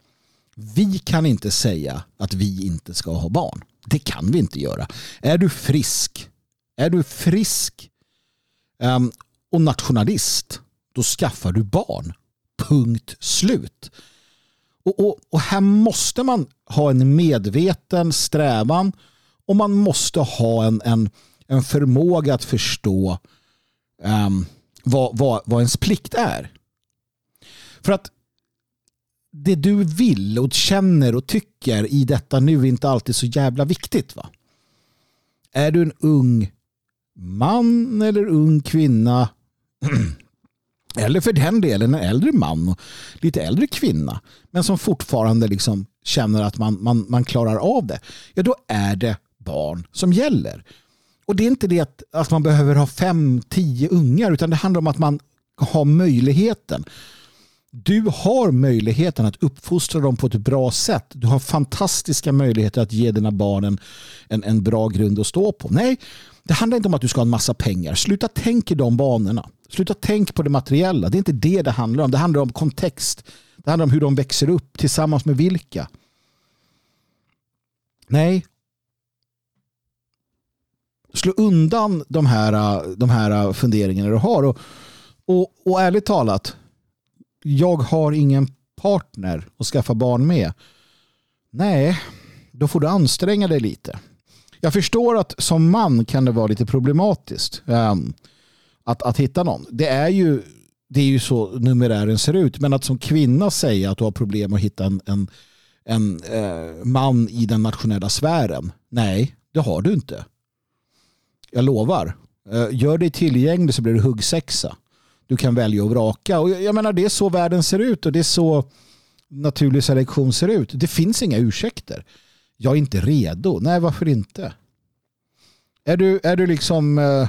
S1: Vi kan inte säga att vi inte ska ha barn. Det kan vi inte göra. Är du frisk, är du frisk um, och nationalist, då skaffar du barn. Punkt slut. Och, och, och här måste man ha en medveten strävan och man måste ha en, en, en förmåga att förstå um, vad, vad, vad ens plikt är. För att det du vill och känner och tycker i detta nu är inte alltid så jävla viktigt. va? Är du en ung man eller ung kvinna eller för den delen en äldre man och lite äldre kvinna men som fortfarande liksom känner att man, man, man klarar av det. Ja, då är det barn som gäller. Och det är inte det att, att man behöver ha fem, tio ungar utan det handlar om att man har möjligheten. Du har möjligheten att uppfostra dem på ett bra sätt. Du har fantastiska möjligheter att ge dina barn en, en, en bra grund att stå på. Nej, det handlar inte om att du ska ha en massa pengar. Sluta tänk i de banorna. Sluta tänk på det materiella. Det är inte det det handlar om. Det handlar om kontext. Det handlar om hur de växer upp tillsammans med vilka. Nej, slå undan de här, de här funderingarna du har. Och, och, och ärligt talat, jag har ingen partner att skaffa barn med. Nej, då får du anstränga dig lite. Jag förstår att som man kan det vara lite problematiskt um, att, att hitta någon. Det är ju det är ju så numerären ser ut. Men att som kvinna säga att du har problem att hitta en, en,
S2: en uh, man i den nationella sfären. Nej, det har du inte. Jag lovar. Uh, gör dig tillgänglig så blir du huggsexa. Du kan välja och vraka. Och jag menar, det är så världen ser ut och det är så naturlig selektion ser ut. Det finns inga ursäkter. Jag är inte redo. Nej, varför inte? Är du, är du liksom eh,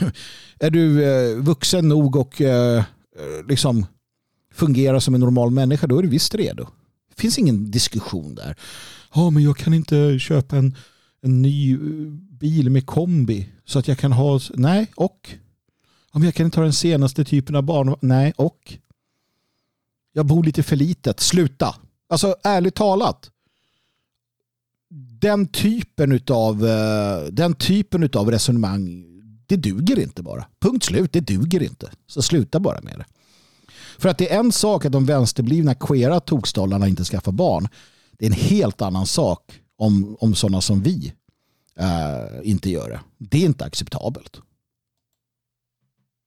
S2: är du eh, vuxen nog och eh, eh liksom fungerar som en normal människa då är du visst redo. Det finns ingen diskussion där. Ja, men jag kan inte köpa en, en ny eh, bil med kombi så att jag kan ha... Nej, och? Ja, men jag kan inte ha den senaste typen av barn. Nej, och? Jag bor lite för litet. Sluta. Alltså ärligt talat. Den typen av eh, den typen av resonemang det duger inte bara. Punkt slut, det duger inte. Så sluta bara med det. För att det är en sak att de vänsterblivna queera tokstollarna inte skaffar barn. Det är en helt annan sak om, om sådana som vi eh, inte gör det. Det är inte acceptabelt.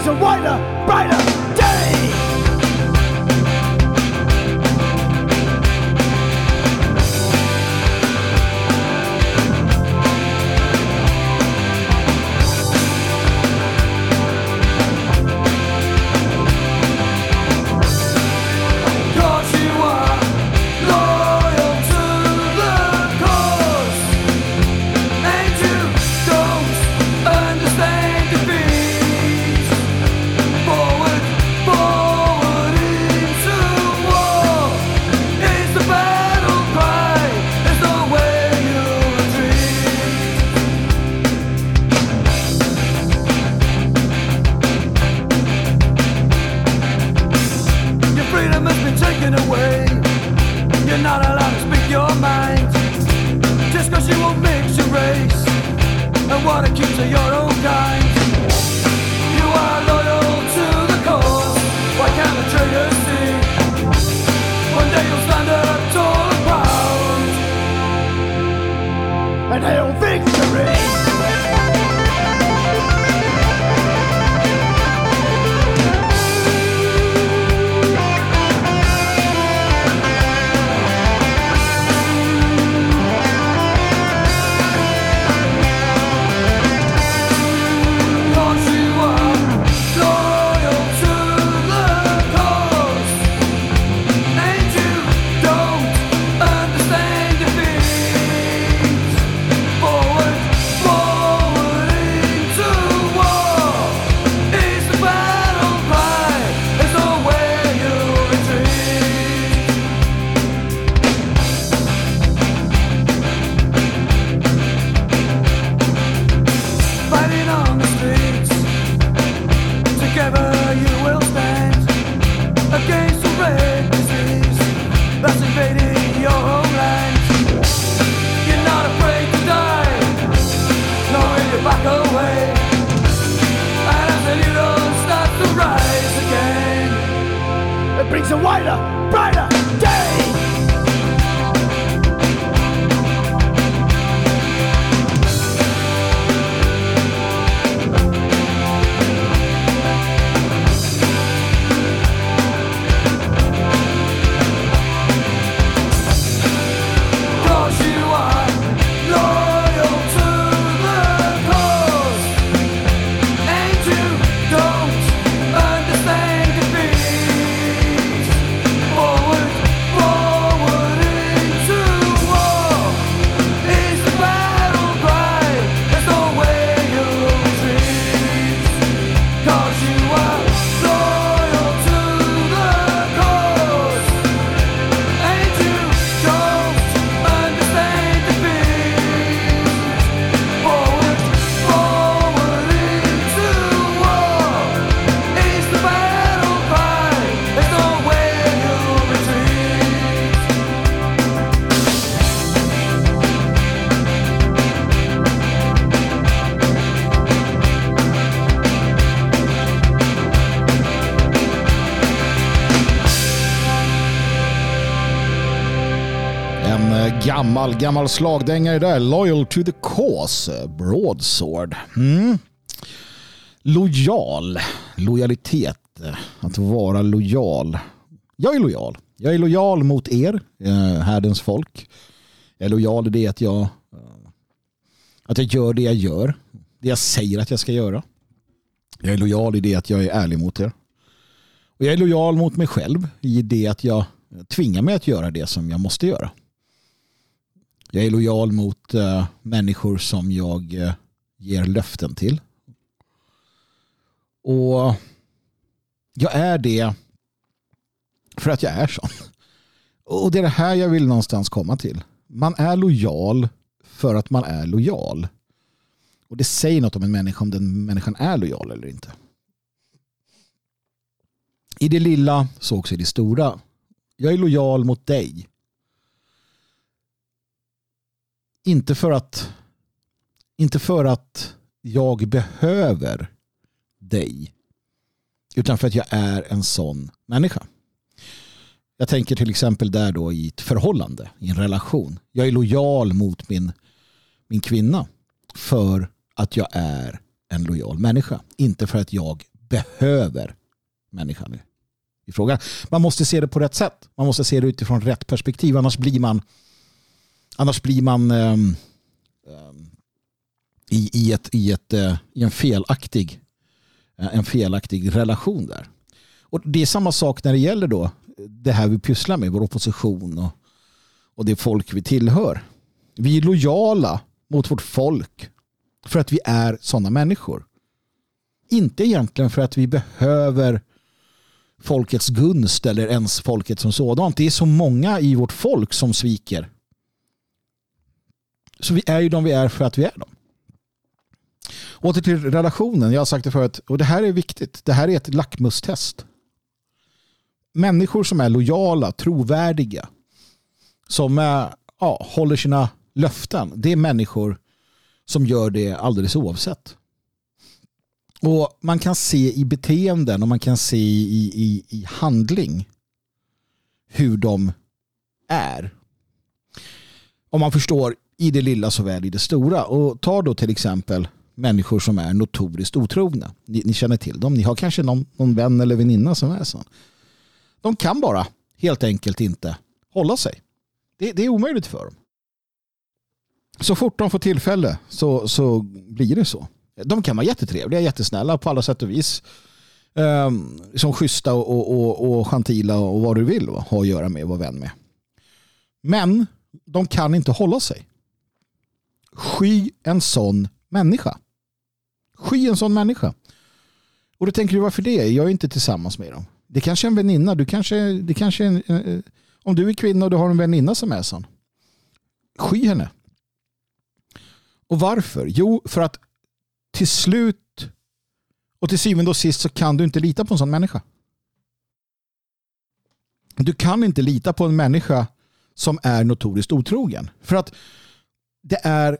S2: future wider, brighter. what accuser your own guy
S1: Gammal, gammal slagdängare där. Loyal to the cause. Broadsword. Mm. Lojal. Lojalitet. Att vara lojal. Jag är lojal. Jag är lojal mot er, eh, härdens folk. Jag är lojal i det att jag, eh, att jag gör det jag gör. Det jag säger att jag ska göra. Jag är lojal i det att jag är ärlig mot er. Och jag är lojal mot mig själv i det att jag tvingar mig att göra det som jag måste göra. Jag är lojal mot eh, människor som jag eh, ger löften till. Och jag är det för att jag är sån. Och det är det här jag vill någonstans komma till. Man är lojal för att man är lojal. Och det säger något om en människa om den människan är lojal eller inte. I det lilla så också i det stora. Jag är lojal mot dig. Inte för att inte för att jag behöver dig. Utan för att jag är en sån människa. Jag tänker till exempel där då i ett förhållande, i en relation. Jag är lojal mot min, min kvinna för att jag är en lojal människa. Inte för att jag behöver människan i fråga. Man måste se det på rätt sätt. Man måste se det utifrån rätt perspektiv. Annars blir man, annars blir man um, i, i, ett, i, ett, uh, i en, felaktig, uh, en felaktig relation där. Och Det är samma sak när det gäller då det här vi pysslar med, vår opposition och, och det folk vi tillhör. Vi är lojala mot vårt folk för att vi är sådana människor. Inte egentligen för att vi behöver folkets gunst eller ens folket som sådant. Det är så många i vårt folk som sviker. Så vi är ju de vi är för att vi är dem. Åter till relationen. Jag har sagt det förut och det här är viktigt. Det här är ett lackmustest. Människor som är lojala, trovärdiga, som är, ja, håller sina löften. Det är människor som gör det alldeles oavsett. Och Man kan se i beteenden och man kan se i, i, i handling hur de är. Om man förstår i det lilla såväl i det stora. Och ta då till exempel människor som är notoriskt otrogna. Ni, ni känner till dem. Ni har kanske någon, någon vän eller väninna som är sån. De kan bara helt enkelt inte hålla sig. Det, det är omöjligt för dem. Så fort de får tillfälle så, så blir det så. De kan vara jättetrevliga, jättesnälla på alla sätt och vis. Um, som schyssta och, och, och, och gentila och vad du vill va? ha att göra med och vara vän med. Men de kan inte hålla sig. Sky en sån människa. Sky en sån människa. Och då tänker du varför det? Jag är inte tillsammans med dem. Det kanske är en väninna. Du kanske, det kanske en, eh, eh, om du är kvinna och du har en väninna som är sån. Sky henne. Och varför? Jo, för att till slut och till syvende och sist så kan du inte lita på en sån människa. Du kan inte lita på en människa som är notoriskt otrogen. För att det är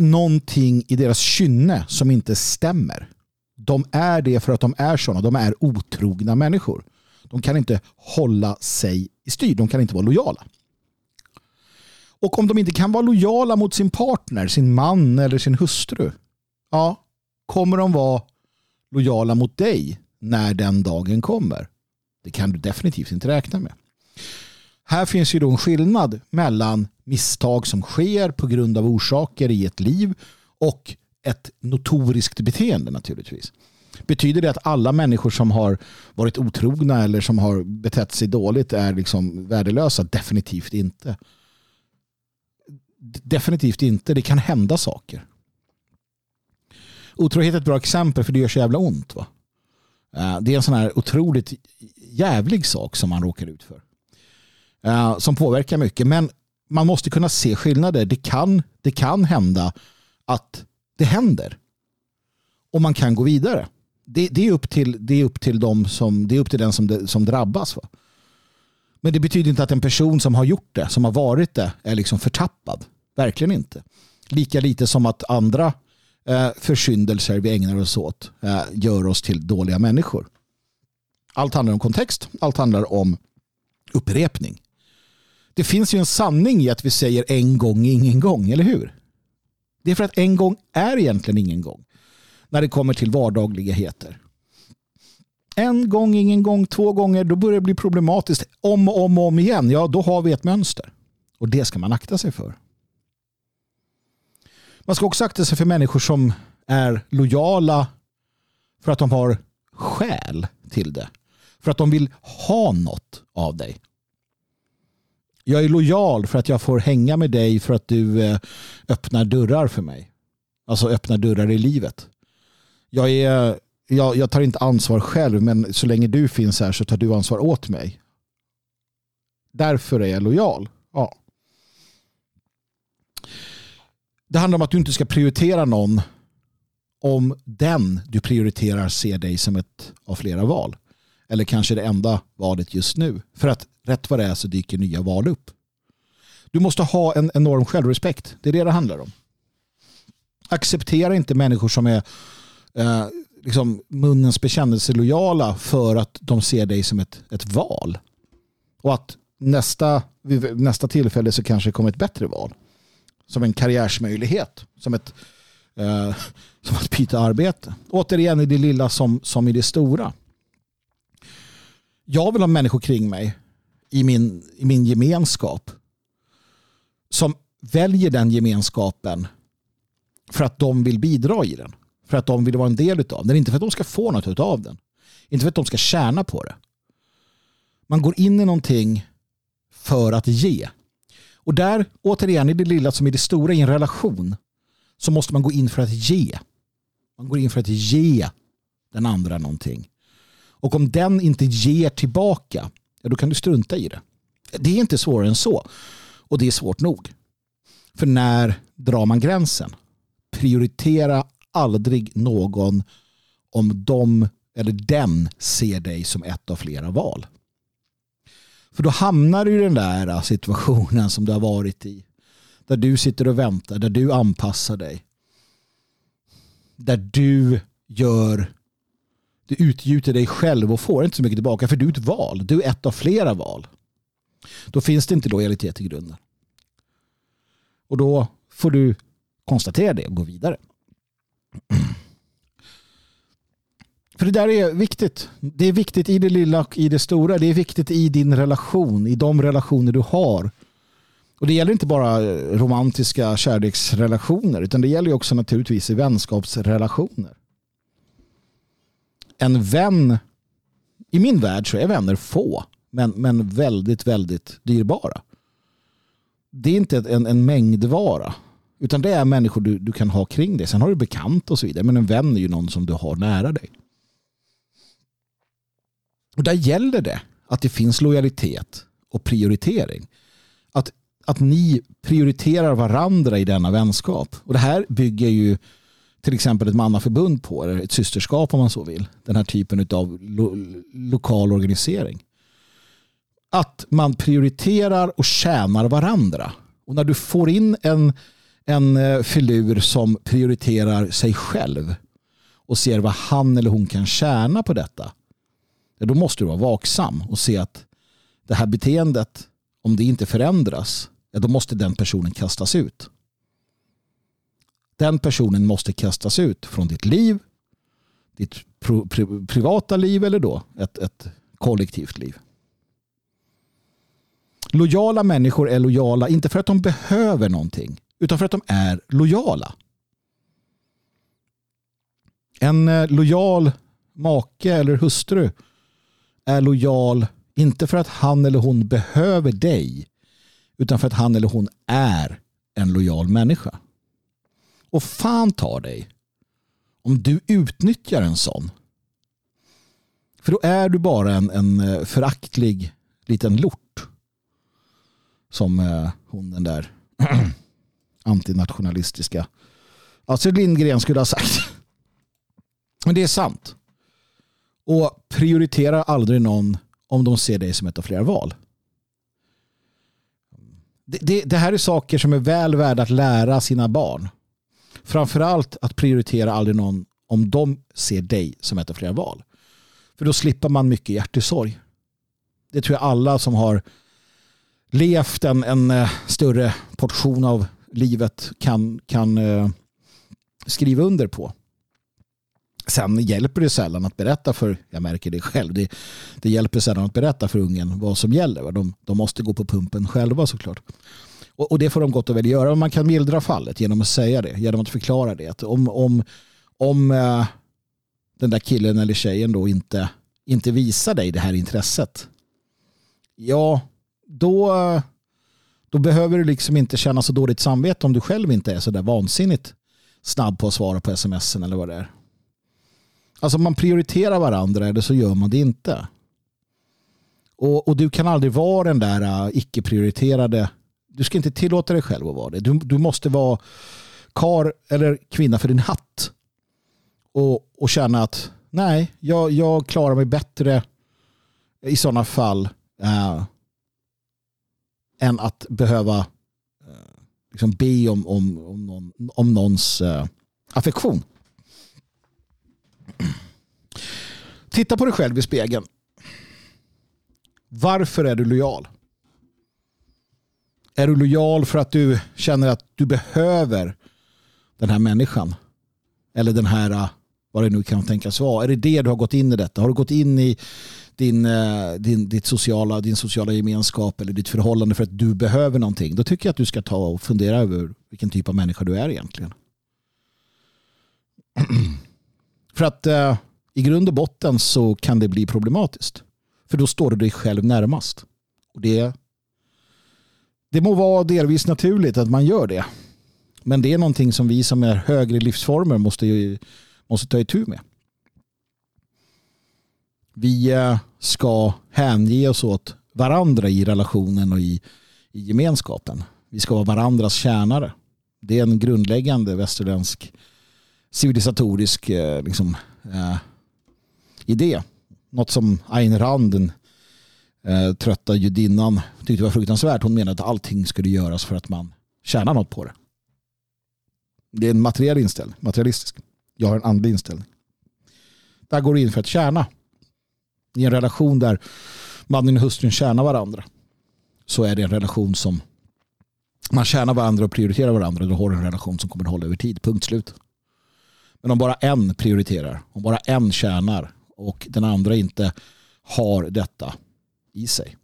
S1: någonting i deras kynne som inte stämmer. De är det för att de är sådana. De är otrogna människor. De kan inte hålla sig i styr. De kan inte vara lojala. Och om de inte kan vara lojala mot sin partner, sin man eller sin hustru. Ja, kommer de vara lojala mot dig när den dagen kommer? Det kan du definitivt inte räkna med. Här finns ju då en skillnad mellan misstag som sker på grund av orsaker i ett liv och ett notoriskt beteende naturligtvis. Betyder det att alla människor som har varit otrogna eller som har betett sig dåligt är liksom värdelösa? Definitivt inte. Definitivt inte. Det kan hända saker. Otrohet är ett bra exempel för det gör så jävla ont. Va? Eh, det är en sån här otroligt jävlig sak som man råkar ut för. Eh, som påverkar mycket. Men man måste kunna se skillnader. Det kan, det kan hända att det händer. Och man kan gå vidare. Det, det, är, upp till, det är upp till dem som, det är upp till den som, som drabbas. Va? Men det betyder inte att en person som har gjort det, som har varit det, är liksom förtappad. Verkligen inte. Lika lite som att andra eh, försyndelser vi ägnar oss åt eh, gör oss till dåliga människor. Allt handlar om kontext. Allt handlar om upprepning. Det finns ju en sanning i att vi säger en gång ingen gång, eller hur? Det är för att en gång är egentligen ingen gång när det kommer till vardagligheter. En gång, ingen gång, två gånger, då börjar det bli problematiskt. Om och om och om igen, ja då har vi ett mönster. Och det ska man akta sig för. Man ska också akta sig för människor som är lojala för att de har skäl till det. För att de vill ha något av dig. Jag är lojal för att jag får hänga med dig för att du eh, öppnar dörrar för mig. Alltså öppnar dörrar i livet. Jag, är, jag, jag tar inte ansvar själv men så länge du finns här så tar du ansvar åt mig. Därför är jag lojal. Ja. Det handlar om att du inte ska prioritera någon om den du prioriterar ser dig som ett av flera val. Eller kanske det enda valet just nu. För att rätt vad det är så dyker nya val upp. Du måste ha en enorm självrespekt. Det är det det handlar om. Acceptera inte människor som är eh, liksom munnens bekännelselojala för att de ser dig som ett, ett val. Och att nästa, vid nästa tillfälle så kanske det kommer ett bättre val. Som en karriärsmöjlighet. Som ett, eh, som att byta arbete. Återigen i det lilla som, som i det stora. Jag vill ha människor kring mig i min, i min gemenskap som väljer den gemenskapen för att de vill bidra i den. För att de vill vara en del av den. Inte för att de ska få något av den. Inte för att de ska tjäna på det. Man går in i någonting för att ge. Och där, återigen, i det lilla som i det stora i en relation så måste man gå in för att ge. Man går in för att ge den andra någonting. Och om den inte ger tillbaka, ja, då kan du strunta i det. Det är inte svårare än så. Och det är svårt nog. För när drar man gränsen? Prioritera aldrig någon om de eller den ser dig som ett av flera val. För då hamnar du i den där äh, situationen som du har varit i. Där du sitter och väntar, där du anpassar dig. Där du gör du utgjuter dig själv och får inte så mycket tillbaka för du är ett val. Du är ett av flera val. Då finns det inte lojalitet i grunden. Och då får du konstatera det och gå vidare. För det där är viktigt. Det är viktigt i det lilla och i det stora. Det är viktigt i din relation, i de relationer du har. Och det gäller inte bara romantiska kärleksrelationer utan det gäller också naturligtvis i vänskapsrelationer. En vän, i min värld så är vänner få men, men väldigt, väldigt dyrbara. Det är inte en, en mängdvara. Utan det är människor du, du kan ha kring dig. Sen har du bekant och så vidare. Men en vän är ju någon som du har nära dig. Och där gäller det att det finns lojalitet och prioritering. Att, att ni prioriterar varandra i denna vänskap. Och det här bygger ju till exempel ett mannaförbund på, eller ett systerskap om man så vill. Den här typen av lo lokal organisering att man prioriterar och tjänar varandra. Och när du får in en, en eh, filur som prioriterar sig själv och ser vad han eller hon kan tjäna på detta. Då måste du vara vaksam och se att det här beteendet, om det inte förändras, då måste den personen kastas ut. Den personen måste kastas ut från ditt liv, ditt privata liv eller då ett, ett kollektivt liv. Lojala människor är lojala inte för att de behöver någonting utan för att de är lojala. En eh, lojal make eller hustru är lojal inte för att han eller hon behöver dig utan för att han eller hon är en lojal människa. Och fan tar dig om du utnyttjar en sån. För då är du bara en, en eh, föraktlig liten lort som eh, hon den där antinationalistiska Astrid Lindgren skulle ha sagt. Men det är sant. Och prioritera aldrig någon om de ser dig som ett av flera val. Det, det, det, här är saker som är väl värda att lära sina barn. Framförallt att prioritera aldrig någon om de ser dig som ett av flera val. För då slipper man mycket hjärtesorg. Det tror jag alla som har levt en, en eh, större portion av livet kan, kan eh, skriva under på. Sen hjälper det sällan att berätta för, jag märker det själv, det, det hjälper sällan att berätta för ungen vad som gäller. De, de måste gå på pumpen själva såklart. Och, och det får de gott och väl göra. Men Man kan mildra fallet genom att säga det, genom att förklara det. Att om om, om uh, den där killen eller tjejen då inte, inte visar dig det här intresset, ja, då, eh, då behöver du liksom inte känna så dåligt samvete om du själv inte är så där vansinnigt snabb på att svara på sms eller vad det är. Alltså man prioriterar varandra eller så gör man det inte. Och, och du kan aldrig vara den där uh, icke-prioriterade. Du ska inte tillåta dig själv att vara det. Du, du måste vara kar eller kvinna för din hatt. Och, och känna att nej, jag, jag klarar mig bättre i sådana fall äh, än att behöva eh, liksom be om, om, om, någon, om någons äh, affektion. Titta på dig själv i spegeln. Varför är du lojal? Är du lojal för att du känner att du behöver den här människan? Eller den här, äh, vad det nu kan tänkas vara. Är det det du har gått in i detta? Har du gått in i din, äh, din, ditt sociala, din sociala gemenskap eller ditt förhållande för att du behöver någonting? Då tycker jag att du ska ta och fundera över vilken typ av människa du är egentligen. För att eh, i grund och botten så kan det bli problematiskt. För då står du dig själv närmast. Och det, det må vara delvis naturligt att man gör det. Men det är någonting som vi som är högre livsformer måste, måste ta itu med. Vi eh, ska hänge oss åt varandra i relationen och i, i gemenskapen. Vi ska vara varandras tjänare. Det är en grundläggande västerländsk civilisatorisk eh, liksom, eh, idé. Något som Ayn Rand, den eh, trötta judinnan, tyckte var fruktansvärt. Hon menade att allting skulle göras för att man tjänar något på det. Det är en materiell inställning, materialistisk. Jag har en andlig inställning. Där går du in för att tjäna. I en relation där mannen och hustrun tjänar varandra så är det en relation som man tjänar varandra och prioriterar varandra. Då har du en relation som kommer att hålla över tid. Punkt slut. Men om bara en prioriterar, om bara en tjänar och den andra inte har detta i sig,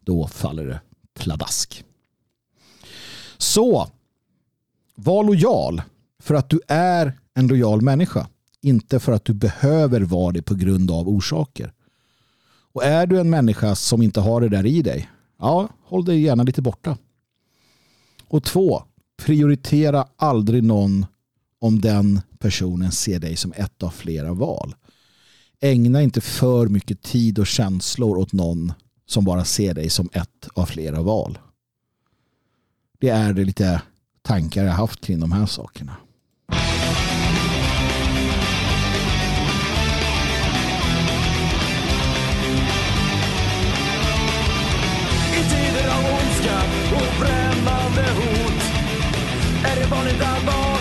S1: då faller det pladask. Så, var lojal för att du är en lojal människa. Inte för att du behöver vara det på grund av orsaker. Och är du en människa som inte har det där i dig, ja, håll dig gärna lite borta. Och två, prioritera aldrig någon om den personen ser dig som ett av flera val. Ägna inte för mycket tid och känslor åt någon som bara ser dig som ett av flera val. Det är det lite tankar jag haft kring de här sakerna.
S2: I tider av ondska och främmande hot är det vanligt att barn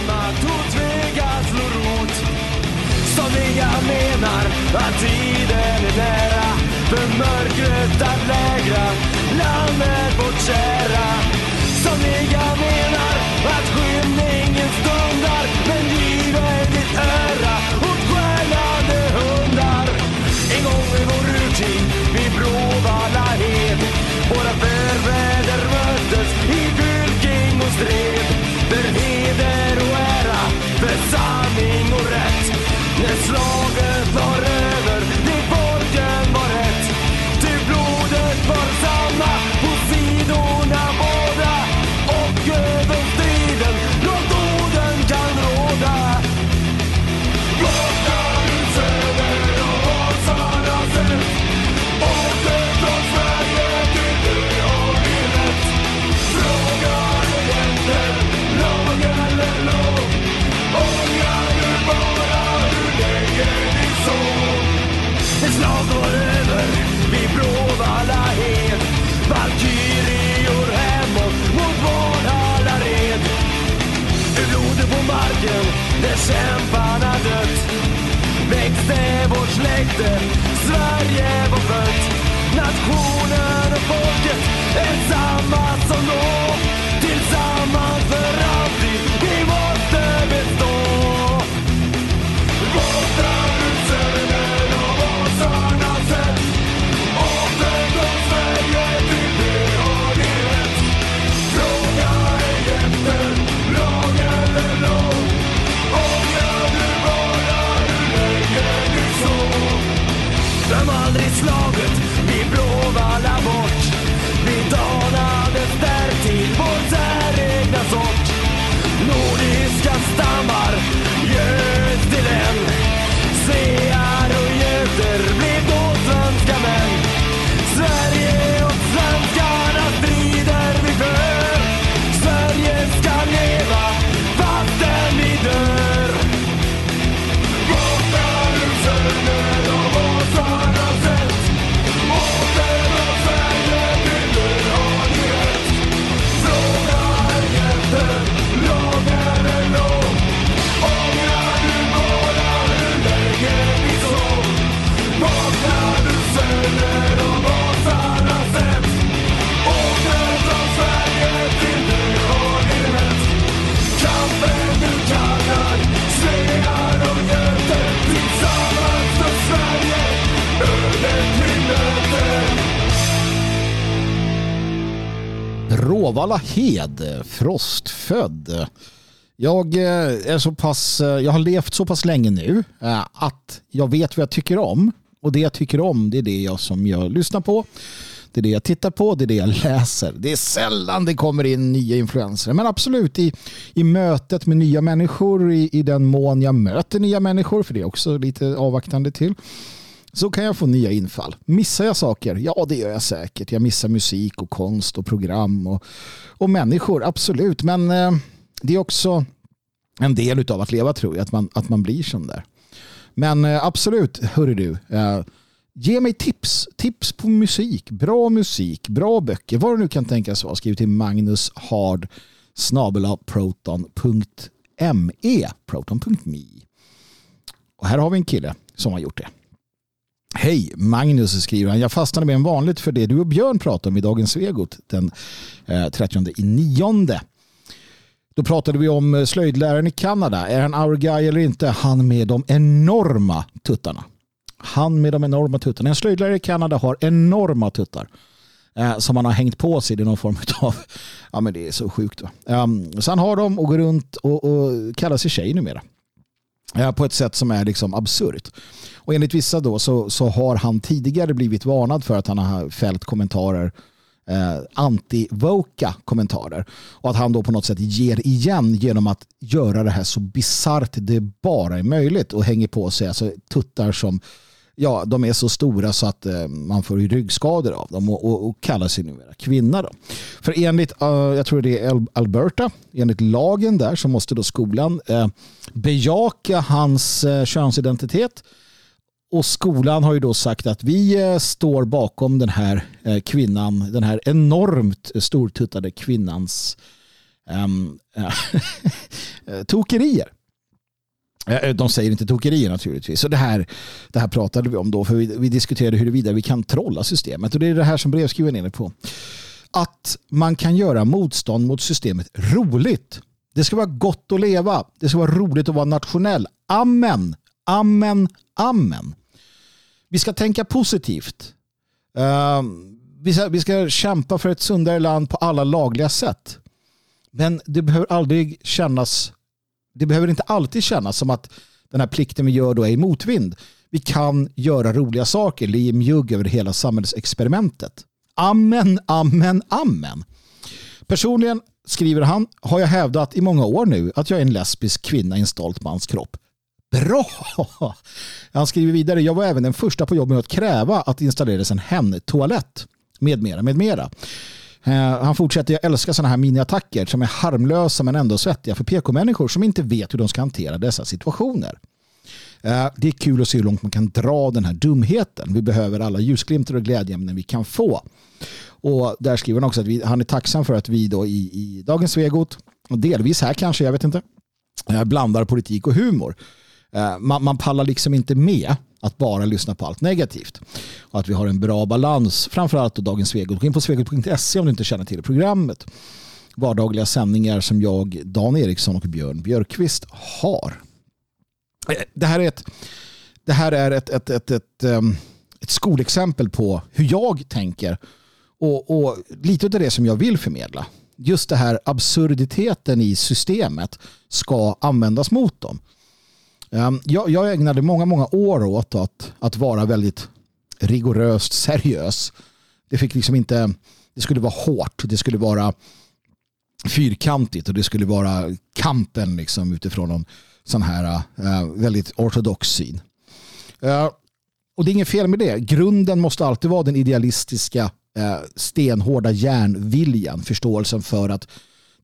S2: Somliga menar att tiden är nära för mörkret att lägra landet vårt kära. Somliga menar att skymningen stundar men giver ditt öra åt stjärnande hundar. En gång i vår urtid vid Bråvalla hed våra förfäder möttes i fylking och stred för heder och ära, för sanning och rätt när slaget var rätt kämparna dött. Växte vårt släkte, Sverige var fött. Nationen och folket är samma som då.
S1: Bråvalla Hed, frostfödd. Jag eh, är så pass, eh, jag har levt så pass länge nu eh, att jag vet vad jag tycker om. Och det jag tycker om det är det jag som jag lyssnar på. Det är det jag tittar på, det är det jag läser. Det är sällan det kommer in nya influenser. Men absolut i, i mötet med nya människor, i, i den mån jag möter nya människor, för det är också lite avvaktande till, så kan jag få nya infall. Missar jag saker? Ja, det gör jag säkert. Jag missar musik och konst och program och, och människor, absolut. Men eh, det är också en del av att leva tror jag, att man, att man blir sån där. Men eh, absolut, hörru du. Eh, ge mig tips. Tips på musik. Bra musik, bra böcker. Vad du nu kan tänkas vara. Skriv till Magnus Hard proton.me proton.me Och här har vi en kille som har gjort det. Hej, Magnus skriver han. Jag fastnade med en vanligt för det du och Björn pratade om i dagens Svegot den eh, 30 i nionde. Då pratade vi om eh, slöjdläraren i Kanada. Är han our guy eller inte? Han med de enorma tuttarna. Han med de enorma tuttarna. En slöjdlärare i Kanada har enorma tuttar. Eh, som han har hängt på sig i någon form av... Ja men det är så sjukt. Va? Um, ehm, så han har dem och går runt och, och kallar sig tjej numera. Eh, på ett sätt som är liksom absurt. Och enligt vissa då så, så har han tidigare blivit varnad för att han har fällt kommentarer eh, anti-voka kommentarer. Och att han då på något sätt ger igen genom att göra det här så bisarrt det bara är möjligt och hänger på sig alltså, tuttar som ja, de är så stora så att eh, man får ryggskador av dem och, och, och kallar sig numera kvinna. Då. För enligt, uh, jag tror det är Alberta, enligt lagen där så måste då skolan eh, bejaka hans eh, könsidentitet och skolan har ju då sagt att vi eh, står bakom den här eh, kvinnan, den här enormt stortuttade kvinnans um, tokerier. De säger inte tokerier naturligtvis. Så det här, det här pratade vi om då, för vi, vi diskuterade huruvida vi kan trolla systemet. Och det är det här som brevskrivaren är inne på. Att man kan göra motstånd mot systemet roligt. Det ska vara gott att leva. Det ska vara roligt att vara nationell. Amen. Amen. Amen. Vi ska tänka positivt. Ehm, vi, ska, vi ska kämpa för ett sundare land på alla lagliga sätt. Men det behöver aldrig kännas, det behöver inte alltid kännas som att den här plikten vi gör då är i motvind. Vi kan göra roliga saker, li mjugg över hela samhällsexperimentet. Amen, amen, amen. Personligen, skriver han, har jag hävdat i många år nu att jag är en lesbisk kvinna i en stolt mans kropp. Bra! Han skriver vidare, jag var även den första på jobbet med att kräva att det installerades en hemtoalett med mera, med mera. Eh, han fortsätter, jag älskar sådana här miniattacker som är harmlösa men ändå svettiga för PK-människor som inte vet hur de ska hantera dessa situationer. Eh, det är kul att se hur långt man kan dra den här dumheten. Vi behöver alla ljusglimtar och glädjeämnen vi kan få. Och där skriver han också att vi, han är tacksam för att vi då i, i dagens Svegot, och delvis här kanske, jag vet inte, eh, blandar politik och humor. Eh, man, man pallar liksom inte med att bara lyssna på allt negativt. Och att vi har en bra balans, framförallt Dagens Svegot. Gå in på svegot.se om du inte känner till programmet. Vardagliga sändningar som jag, Dan Eriksson och Björn Björkqvist har. Eh, det här är ett, det här är ett, ett, ett, ett, ehm, ett skolexempel på hur jag tänker och, och lite av det som jag vill förmedla. Just det här absurditeten i systemet ska användas mot dem. Ehm, jag, jag ägnade många, många år åt att, att vara väldigt rigoröst seriös. Det fick liksom inte, det skulle vara hårt, det skulle vara fyrkantigt och det skulle vara kampen liksom utifrån en sån här uh, väldigt ortodox syn. Uh, och det är inget fel med det. Grunden måste alltid vara den idealistiska uh, stenhårda järnviljan, förståelsen för att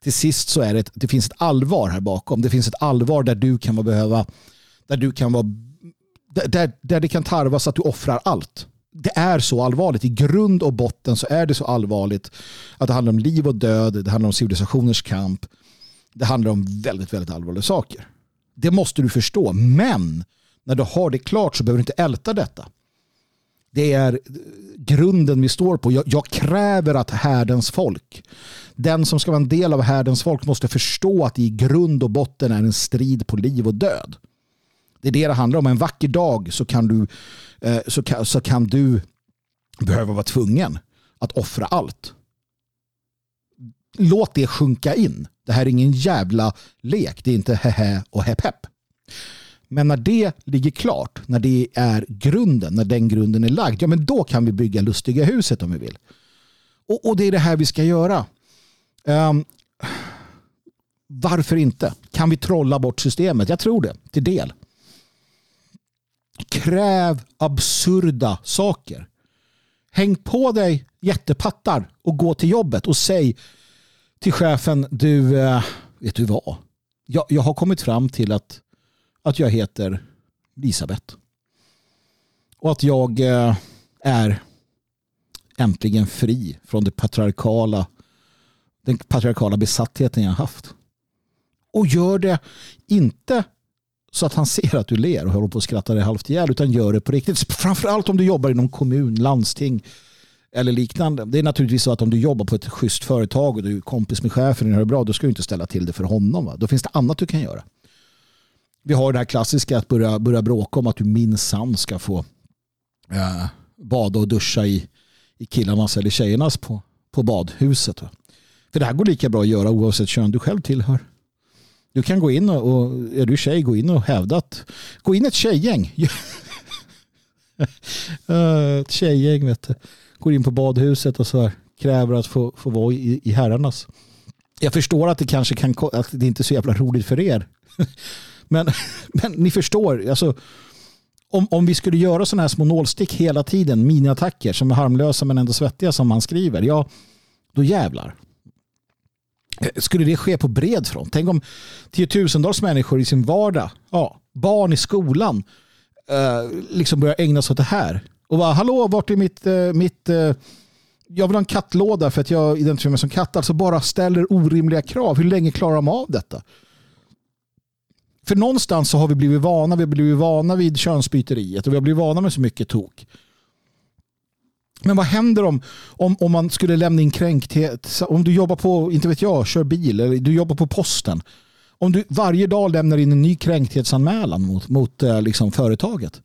S1: till sist så är det, det finns ett allvar här bakom. Det finns ett allvar där du kan behöva där du kan vara där, där det kan tarvas att du offrar allt. Det är så allvarligt. I grund och botten så är det så allvarligt att det handlar om liv och död, det handlar om civilisationers kamp. Det handlar om väldigt, väldigt allvarliga saker. Det måste du förstå. Men när du har det klart så behöver du inte älta detta. Det är grunden vi står på. Jag, jag, kräver att härdens folk, den som ska vara en del av härdens folk måste förstå att det i grund och botten är en strid på liv och död. Det är det det handlar om. En vacker dag så kan du, eh, så kan, så kan du behöva vara tvungen att offra allt. låt det sjunka in. Det här är ingen jävla lek. Det är inte hehe och hepp hepp. Men när det ligger klart, när det är grunden, när den grunden är lagd, ja men då kan vi bygga lustiga huset om vi vill. Och, och det är det här vi ska göra. Um, varför inte? Kan vi trolla bort systemet? Jag tror det, till del. Kräv absurda saker. Häng på dig jättepattar och gå till jobbet och säg till chefen, du, eh, vet du vad? Jag, jag har kommit fram till att, att jag heter Elisabeth. Och att jag eh, är äntligen fri från det patriarkala, den patriarkala besattheten jag haft. Och gör det inte så att han ser att du ler och håller på att skratta dig halvt ihjäl utan gör det på riktigt. Framförallt om du jobbar inom kommun, landsting eller liknande. Det är naturligtvis så att om du jobbar på ett schysst företag och du är kompis med chefen och det bra, då ska du inte ställa till det för honom. Va? Då finns det annat du kan göra. Vi har det här klassiska att börja, börja bråka om att du minsann ska få eh, bada och duscha i, i killarnas eller tjejernas på, på badhuset. Va? För det här går lika bra att göra oavsett kön du själv tillhör. Du kan gå in och, och är du tjej, gå in och hävda att gå in ett tjejgäng. Eh, ett tjejgäng vet du. Går in på badhuset och så här, kräver att få, få vara i, i herrarnas. Jag förstår att det kanske kan, att det inte är så jävla roligt för er. men, men ni förstår, alltså, om, om vi skulle göra sådana här små nålstick hela tiden, miniattacker som är harmlösa men ändå svettiga som man skriver, ja, då jävlar. Eh, skulle det ske på bred front? Tänk om tiotusentals människor i sin vardag, ja, barn i skolan, eh, liksom börjar ägna sig åt det här. Och bara, hallå, vart är mitt, eh, mitt eh, jag vill ha en kattlåda för att jag identifierar mig som katt. Alltså bara ställer orimliga krav. Hur länge klarar de av detta? För någonstans så har vi blivit vana. Vi har blivit vana vid könsbyteriet och vi har blivit vana med så mycket tok. Men vad händer om, om, om man skulle lämna in kränkthet? Om du jobbar på, inte vet jag, kör bil eller du jobbar på posten. Om du varje dag lämnar in en ny kränkthetsanmälan mot, mot eh, liksom, företaget.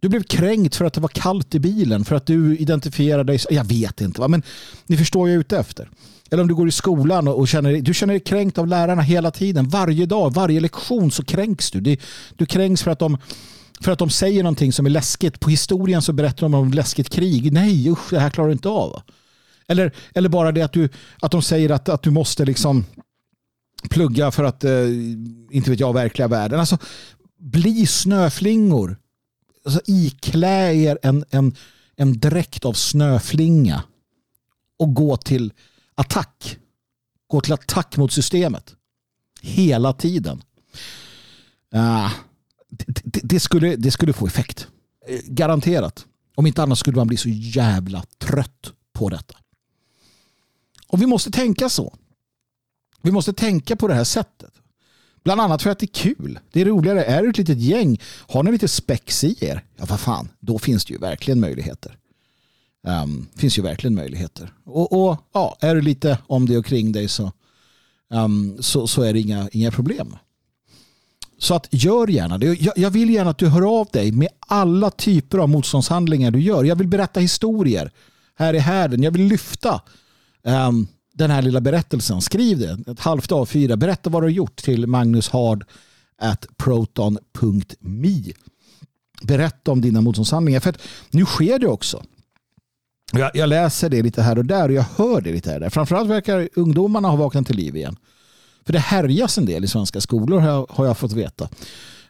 S1: Du blev kränkt för att det var kallt i bilen, för att du identifierade dig. Jag vet inte, va? men ni förstår vad jag är ute efter. Eller om du går i skolan och känner, du känner dig kränkt av lärarna hela tiden. Varje dag, varje lektion så kränks du. Du kränks för att de för att de säger någonting som är läskigt. På historien så berättar de om läskigt krig. Nej, usch, det här klarar du inte av. Eller, eller bara det att, du, att de säger att, att du måste liksom plugga för att, eh, inte vet jag, verkliga världen. Alltså, bli snöflingor. Alltså, iklä er en, en, en dräkt av snöflinga och gå till attack. Gå till attack mot systemet. Hela tiden. Uh, det, det, skulle, det skulle få effekt. Eh, garanterat. Om inte annat skulle man bli så jävla trött på detta. Och vi måste tänka så. Vi måste tänka på det här sättet. Bland annat för att det är kul. Det är roligare. Är du ett litet gäng, har ni lite spex i er, ja vad fan, då finns det ju verkligen möjligheter. Um, finns ju verkligen möjligheter. Och, och, ja, är du lite om det och kring dig så, um, så, så är det inga, inga problem. Så att gör gärna det. Jag vill gärna att du hör av dig med alla typer av motståndshandlingar du gör. Jag vill berätta historier här i härden. Jag vill lyfta um, den här lilla berättelsen. Skriv det, ett halvt A4. Berätta vad du har gjort till magnushard.proton.me. at proton.me. Berätta om dina motståndshandlingar. För att nu sker det också. Jag, jag, läser det lite här och där och jag hör det lite här och där. Framförallt verkar ungdomarna ha vaknat till liv igen. För det härjas en del i svenska skolor har jag fått veta.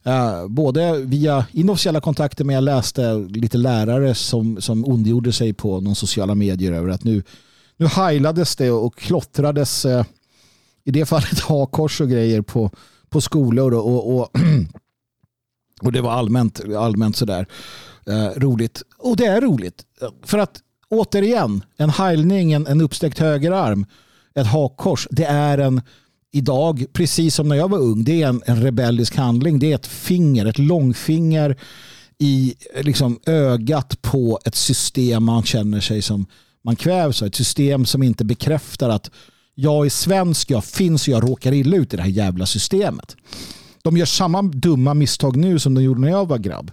S1: Eh, både via inofficiella kontakter men jag läste lite lärare som, som ondgjorde sig på någon sociala medier över att nu, nu heilades det och klottrades eh, i det fallet hakors och grejer på, på skolor och, och, och det var allmänt, allmänt sådär eh, roligt. Och det är roligt. För att återigen, en heilning, en, en uppsträckt högerarm, ett hakkors, det är en idag, precis som när jag var ung, det är en, en rebellisk handling. Det är ett finger, ett långfinger i liksom, ögat på ett system man känner sig som man kvävs av. Ett system som inte bekräftar att jag är svensk, jag finns och jag råkar illa ut i det här jävla systemet. De gör samma dumma misstag nu som de gjorde när jag var grabb.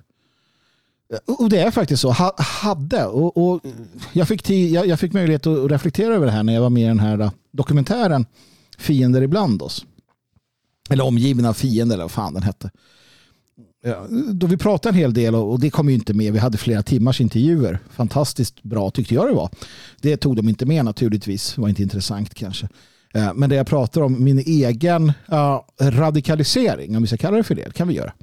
S1: Och det är faktiskt så. Ha, hade. Och, och jag, fick tid, jag, jag, fick möjlighet att reflektera över det här när jag var med i den här äh, dokumentären Fiender ibland oss. Eller omgivna av fiender eller vad fan den hette. Ja, då vi pratade en hel del och det kom ju inte med. Vi hade flera timmars intervjuer. Fantastiskt bra tyckte jag det var. Det tog de inte med naturligtvis. Det var inte intressant kanske. Eh, men det jag pratar om, min egen uh, radikalisering, om vi ska kalla det för det, kan vi göra.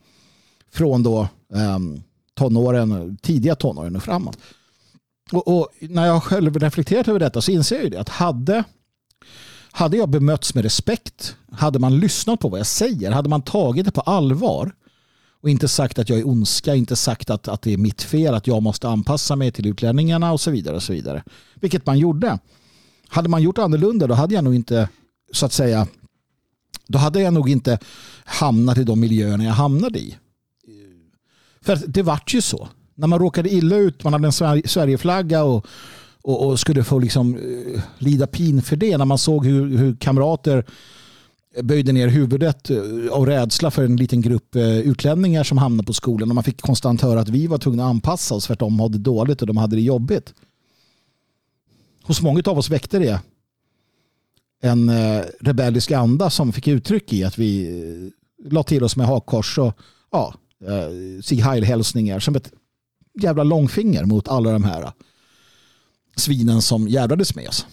S1: Från då um, tonåren, tidiga tonåren och framåt. Och, och, när jag själv reflekterat över detta så inser jag det att hade, hade jag bemötts med respekt, hade man lyssnat på vad jag säger, hade man tagit det på allvar och inte sagt att jag är ondska, inte sagt att, att det är mitt fel, att jag måste anpassa mig till utlänningarna och så vidare. och så vidare. Vilket man gjorde. Hade man gjort annorlunda då hade jag nog inte så att säga då hade jag nog inte hamnat i de miljöerna jag hamnade i. För det vart ju så. När man råkade illa ut, man hade en Sverigeflagga och, och, och skulle få liksom, uh, lida pin för det. När man såg hur, hur kamrater böjde ner huvudet eh, av rädsla för en liten grupp eh, utlänningar som hamnade på skolan. Och man fick konstant höra att vi var tvungna att anpassa oss för att de hade det dåligt och de hade det jobbigt. Hos många av oss väckte det en rebellisk anda som fick uttryck i att vi la till oss med hakkors och ja, Sig Heil-hälsningar som ett jävla långfinger mot alla de här svinen som jävlades med oss.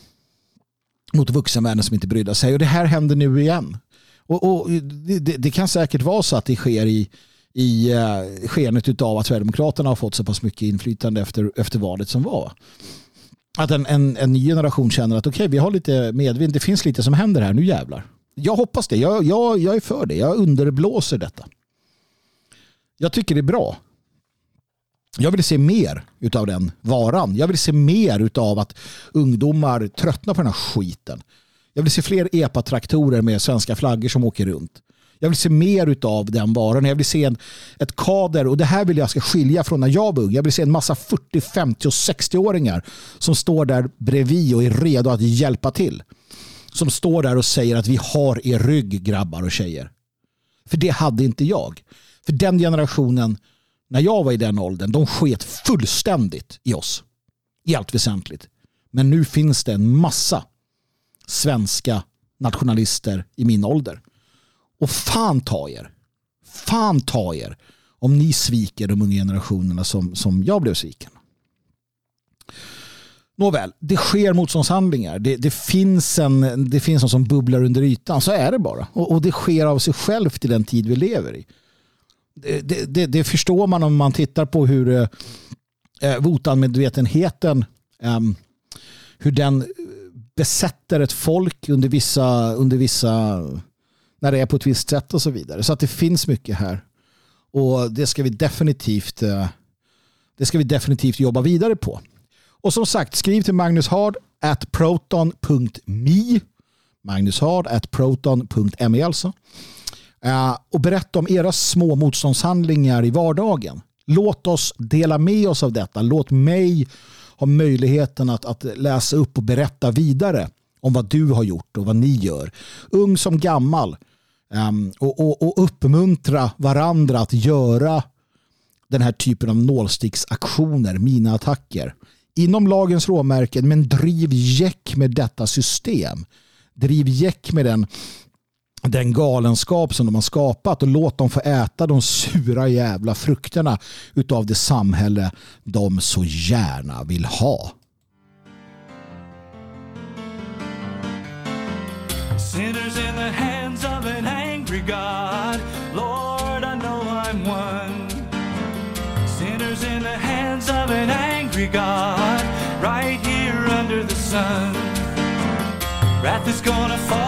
S1: Mot vuxenvärlden som inte brydde sig. Och det här händer nu igen. Och, och det, det, kan säkert vara så att det sker i, i uh, skenet av att Sverigedemokraterna har fått så pass mycket inflytande efter, efter valet som var. Att en, en, en ny generation känner att okej, okay, vi har lite medvind, det finns lite som händer här, nu jävlar. Jag hoppas det, jag, jag, jag är för det, jag underblåser detta. Jag tycker det är bra. Jag vill se mer av den varan. Jag vill se mer av att ungdomar tröttnar på den här skiten. Jag vill se fler EPA-traktorer med svenska flaggor som åker runt. Jag vill se mer av den varan. Jag vill se en, ett kader och det här vill jag ska skilja från när jag var ung. Jag vill se en massa 40, 50 och 60-åringar som står där bredvid och är redo att hjälpa till. Som står där och säger att vi har er rygg grabbar och tjejer. För det hade inte jag. För den generationen, när jag var i den åldern, de sket fullständigt i oss. I allt väsentligt. Men nu finns det en massa svenska nationalister i min ålder. Och fan ta er. Fan ta er om ni sviker de unga generationerna som, som jag blev sviken. Nåväl, det sker motståndshandlingar. Det, det, finns en, det finns något som bubblar under ytan. Så är det bara. Och, och det sker av sig självt i den tid vi lever i det, det, det, förstår man om man tittar på hur eh, votanmedvetenheten eh, ehm, hur den besätter ett folk under vissa, under vissa när det är på ett visst sätt och så vidare. Så att det finns mycket här. Och det ska vi definitivt eh, det ska vi definitivt jobba vidare på. Och som sagt, skriv till Magnus Hard at proton.me Magnus Hard at proton.me alltså. Eh, och berätta om era små motståndshandlingar i vardagen. Låt oss dela med oss av detta. Låt mig ha möjligheten att, att läsa upp och berätta vidare om vad du har gjort och vad ni gör. Ung som gammal. Ehm, och, och, och, uppmuntra varandra att göra den här typen av nålsticksaktioner, mina attacker. Inom lagens råmärken men driv jäck med detta system. Driv jäck med den den galenskap som de har skapat och låt dem få äta de sura jävla frukterna utav det samhälle de så gärna vill ha. Sinners in the hands of an angry God. Lord I know I'm one. Sinners in the hands of an angry God. Right here under the sun. Wrath is gonna fall.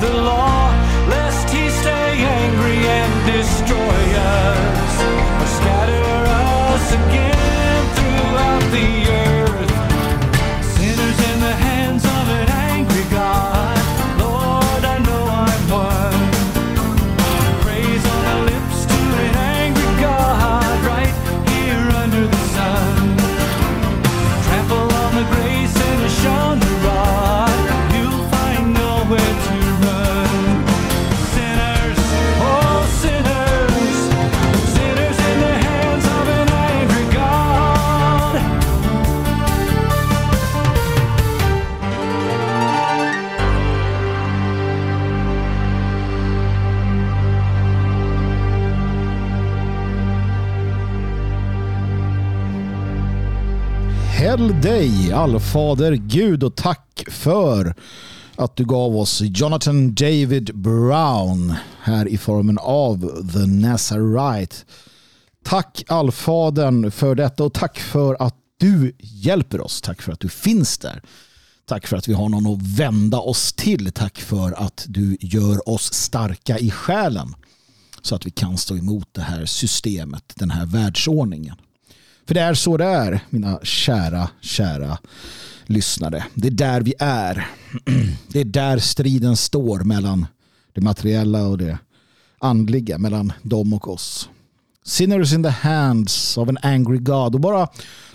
S1: The
S2: law,
S1: Till dig, allfader Gud och tack för att du gav oss Jonathan David Brown här i formen av The Nazarite. Tack allfadern för detta och tack för att du hjälper oss. Tack för att du finns där. Tack för att vi har någon att vända oss till. Tack för att du gör oss starka i själen så att vi kan stå emot det här systemet, den här världsordningen. För det är så det är, mina kära, kära lyssnare. Det är där vi är. Det är där striden står mellan det materiella och det andliga, mellan dem och oss. Sinners in the hands of an angry God. Och bara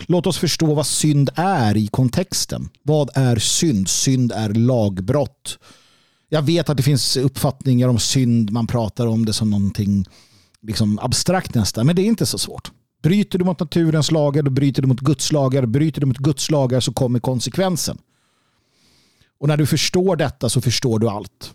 S1: låt oss förstå vad synd är i kontexten. Vad är synd? Synd är lagbrott. Jag vet att det finns uppfattningar om synd. Man pratar om det som någonting liksom abstrakt nästan. Men det är inte så svårt. Bryter du mot naturens lagar, då bryter du mot Guds lagar. Bryter du mot Guds lagar så kommer konsekvensen. Och när du förstår detta så förstår du allt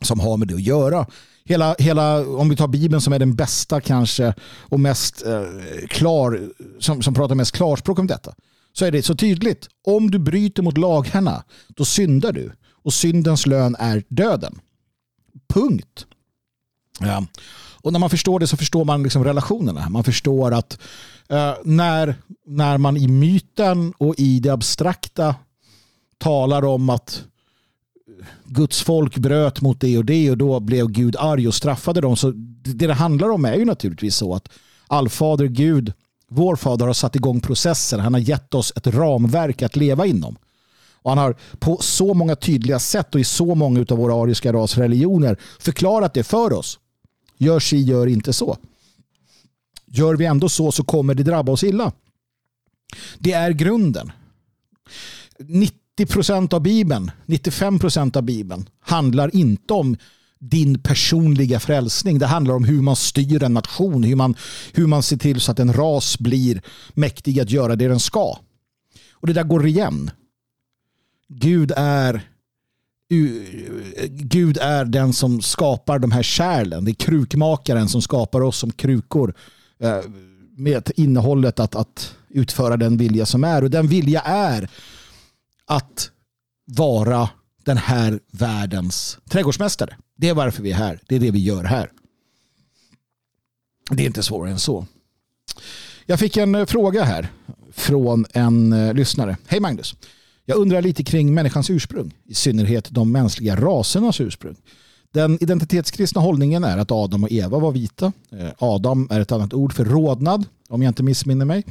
S1: som har med det att göra. Hela, hela, om vi tar Bibeln som är den bästa kanske och mest eh, klar, som, som pratar mest klarspråk om detta, så är det så tydligt. Om du bryter mot lagarna, då syndar du. Och syndens lön är döden. Punkt. Ja. Och när man förstår det så förstår man liksom relationerna. Man förstår att eh, när, när man i myten och i det abstrakta talar om att Guds folk bröt mot det och det och då blev Gud arg och straffade dem. Så det det handlar om är ju naturligtvis så att allfader Gud, vår fader har satt igång processer. Han har gett oss ett ramverk att leva inom. Och han har på så många tydliga sätt och i så många av våra ariska rasreligioner förklarat det för oss. Gör si, gör inte så. Gör vi ändå så så kommer det drabba oss illa. Det är grunden. 90 procent av Bibeln, 95 procent av Bibeln handlar inte om din personliga frälsning. Det handlar om hur man styr en nation, hur man, hur man ser till så att en ras blir mäktig att göra det den ska. Och det där går igen. Gud är Gud är den som skapar de här kärlen. Det är krukmakaren som skapar oss som krukor eh, med innehållet att, att utföra den vilja som är. Och den vilja är att vara den här världens trädgårdsmästare. Det är varför vi är här. Det är det vi gör här. Det är inte svårare än så. Jag fick en eh, fråga här från en eh, lyssnare. Hej Magnus. Jag undrar lite kring människans ursprung, i synnerhet de mänskliga rasernas ursprung. Den identitetskristna hållningen är att Adam och Eva var vita. Eh, Adam är ett annat ord för rodnad, om jag inte missminner mig.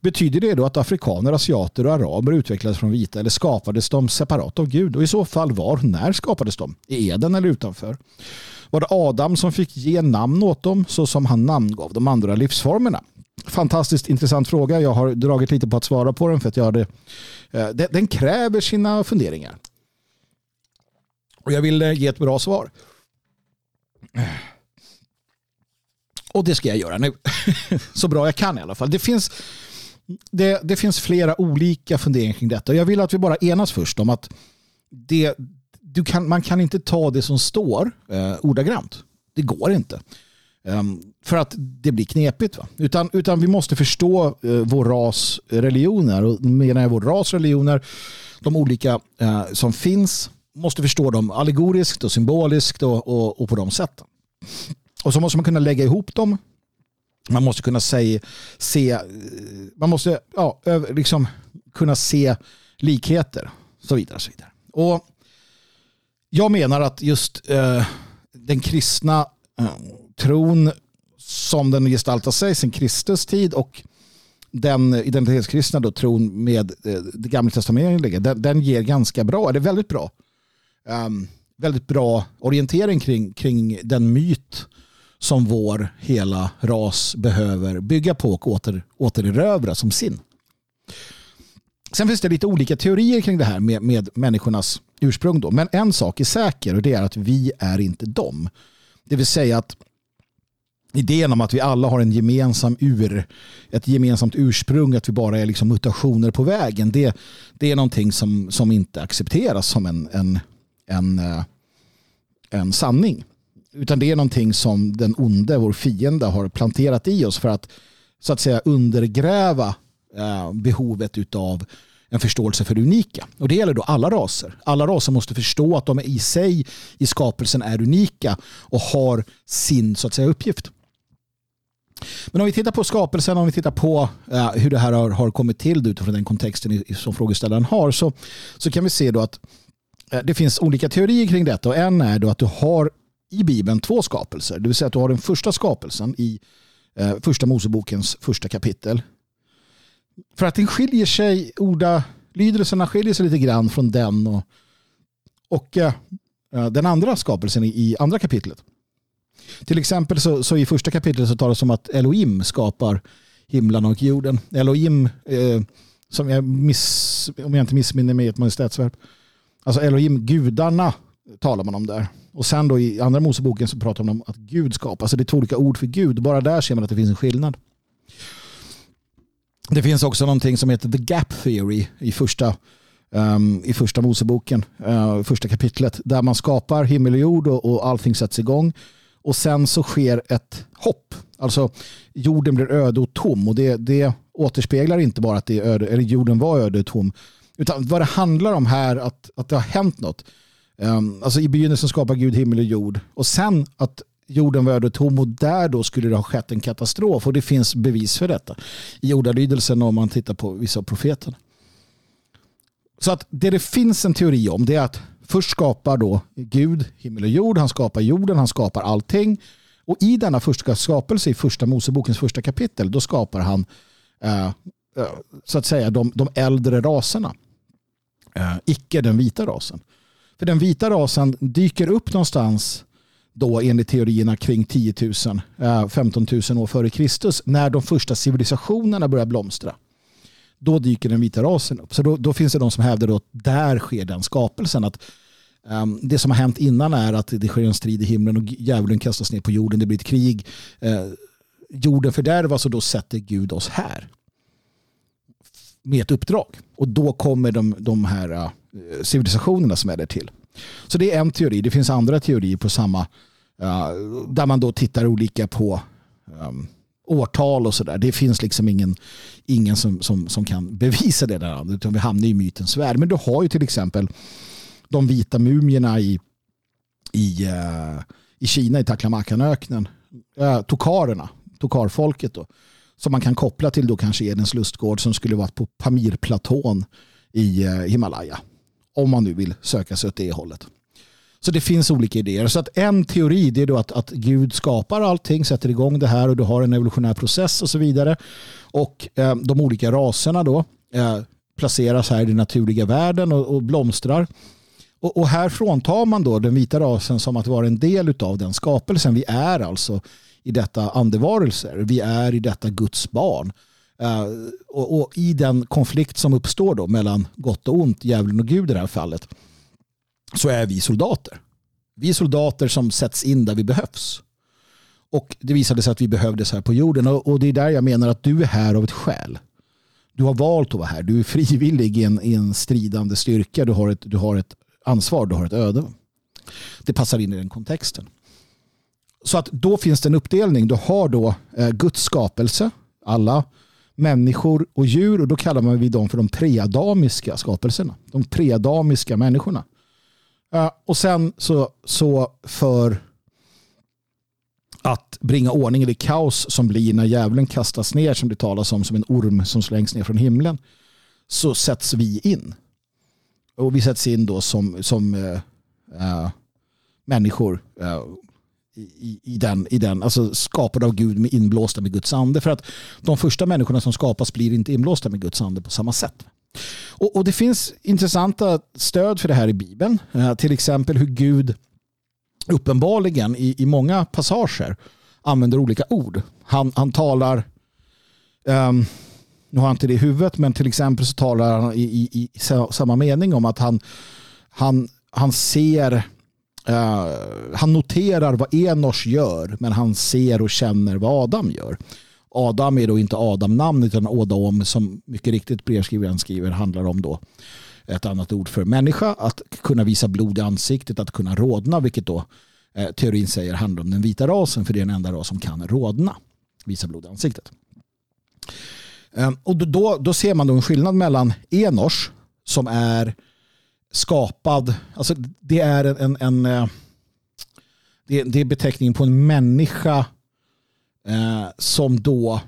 S1: Betyder det då att afrikaner, asiater och araber utvecklades från vita eller skapades de separat av Gud? Och i så fall var, och när skapades de? I Eden eller utanför? Var det Adam som fick ge namn åt dem så som han namngav de andra livsformerna? Fantastiskt intressant fråga. Jag har dragit lite på att svara på den för att jag hade, Eh, den, den kräver sina funderingar. Och jag vill eh, ge ett bra svar. Eh. Och det ska jag göra nu. Så bra jag kan i alla fall. Det finns, det, det finns flera olika funderingar kring detta. Jag vill att vi bara enas först om att det, du kan, man kan inte ta det som står eh, ordagrant. Det går inte. Ehm, för att det blir knepigt. Va? Utan, utan vi måste förstå eh, vår ras eh, religioner. Och menar jag vår ras religioner, de olika eh, som finns, måste förstå dem allegoriskt och symboliskt och, och, och, på de sätten. Och så måste man kunna lägga ihop dem. Man måste kunna se, se man måste ja, liksom kunna se likheter. Så vidare. Så vidare. Och jag menar att just eh, den kristna tron som den gestaltar sig sen Kristus tid och den identitetskristna då, tron med eh, det gamla testamentet, den, den ger ganska bra, det är väldigt bra. Um, väldigt bra orientering kring, kring den myt som vår hela ras behöver bygga på och åter, återerövra som sin. Sen finns det lite olika teorier kring det här med, med människornas ursprung. Då. Men en sak är säker och det är att vi är inte dem. Det vill säga att idén om att vi alla har en gemensam ur, ett gemensamt ursprung, att vi bara är liksom mutationer på vägen, det, det är någonting som, som inte accepteras som en, en, en, eh, en sanning. Utan det är någonting som den onde, vår fiende, har planterat i oss för att så att säga undergräva eh, behovet av en förståelse för det unika. Och det gäller då alla raser. Alla raser måste förstå att de i sig i skapelsen är unika och har sin så att säga uppgift. Men om vi tittar på skapelsen, om vi tittar på eh, hur det här har, har kommit till utifrån den kontexten som frågeställaren har så, så kan vi se då att eh, det finns olika teorier kring detta och en är då att du har i Bibeln två skapelser. Det vill säga att du har den första skapelsen i eh, första Mosebokens första kapitel. För att den skiljer sig, ordalydelserna skiljer sig lite grann från den och, och eh, eh, den andra skapelsen i, i andra kapitlet. Till exempel så, så i första kapitlet så talas det om att Elohim skapar himlen och jorden. Elohim, eh, som jag miss, om jag inte missminner mig ett majestätsverb. Alltså Elohim, gudarna talar man om där. Och sen då i andra Moseboken så pratar man om att Gud skapar. Så det är två olika ord för Gud. Bara där ser man att det finns en skillnad. Det finns också någonting som heter the gap theory i första, um, i första Moseboken, uh, första kapitlet. Där man skapar himmel och jord och, och allting sätts igång och sen så sker ett hopp. Alltså jorden blir öde och tom och det, det återspeglar inte bara att det är öde, eller jorden var öde och tom. Utan vad det handlar om här att, att det har hänt något. Um, alltså i begynnelsen skapar Gud himmel och jord och sen att jorden var öde och tom och där då skulle det ha skett en katastrof och det finns bevis för detta i ordalydelsen om man tittar på vissa av profeterna. Så att det det finns en teori om det är att först skapar då Gud himmel och jord, han skapar jorden, han skapar allting och i denna första skapelse i första Mosebokens första kapitel då skapar han eh, eh så att säga de, de äldre raserna. Eh, icke den vita rasen. För den vita rasen dyker upp någonstans då enligt teorierna kring 10 000, eh, 15 000 år före Kristus när de första civilisationerna börjar blomstra. Då dyker den vita rasen upp. Så då, då finns det de som hävdar att där sker den skapelsen. Att um, det som har hänt innan är att det sker en strid i himlen och djävulen kastas ner på jorden. Det blir ett krig. Uh, jorden fördärvas och då sätter Gud oss här med ett uppdrag. Och då kommer de, de här uh, civilisationerna som är där till. Så det är en teori. Det finns andra teorier på samma, uh, där man då tittar olika på um, årtal och sådär. Det finns liksom ingen, ingen som, som, som kan bevisa det där. Utan vi hamnar i mytens värld. Men du har ju till exempel de vita mumierna i, i, uh, i Kina, i Taklamakanöknen. Uh, tokarerna, tokarfolket då som man kan koppla till då kanske Edens lustgård som skulle vara på Pamirplatån i uh, Himalaya. Om man nu vill söka sig åt det hållet. Så det finns olika idéer. Så att en teori är då att, att Gud skapar allting, sätter igång det här och du har en evolutionär process och så vidare. Och eh, de olika raserna då eh, placeras här i den naturliga världen och, och blomstrar. Och, och, här fråntar man då den vita rasen som att vara en del av den skapelsen. Vi är alltså i detta andevarelser. Vi är i detta Guds barn. Uh, och, och, i den konflikt som uppstår då mellan gott och ont, djävulen och Gud i det här fallet, så är vi soldater. Vi är soldater som sätts in där vi behövs. Och det visade sig att vi behövdes här på jorden. Och, det är där jag menar att du är här av ett skäl. Du har valt att vara här. Du är frivillig i en, i en stridande styrka. Du har, ett, du har ett ansvar, du har ett öde. Det passar in i den kontexten. Så att då finns det en uppdelning. Du har då eh, Guds skapelse, alla människor och djur och då kallar man vi dem för de preadamiska skapelserna. De preadamiska människorna. Uh, och sen så, så för att bringa ordning i det kaos som blir när djävulen kastas ner som det talas om som en orm som slängs ner från himlen så sätts vi in. Och vi sätts in då som, som uh, uh, människor i, i, den, i den, alltså skapade av Gud med inblåsta med Guds ande. För att de första människorna som skapas blir inte inblåsta med Guds ande på samma sätt. Och, och det finns intressanta stöd för det här i Bibeln. Eh, till exempel hur Gud uppenbarligen i, i många passager använder olika ord. Han, han talar, um, nu har jag inte det i huvudet, men till exempel så talar han i, i, i samma mening om att han, han, han ser Uh, han noterar vad Enos gör men han ser och känner vad Adam gör. Adam är då inte Adam-namn utan Adam som mycket riktigt brevskrivaren skriver handlar om då ett annat ord för människa. Att kunna visa blod i ansiktet, att kunna rådna vilket då eh, teorin säger handlar om den vita rasen för det är den enda ras som kan rådna. Visa blod i ansiktet. Eh, och då, då ser man då en skillnad mellan Enors som är skapad. Alltså det är en, en, en eh, det, det, är beteckningen på en människa eh, som då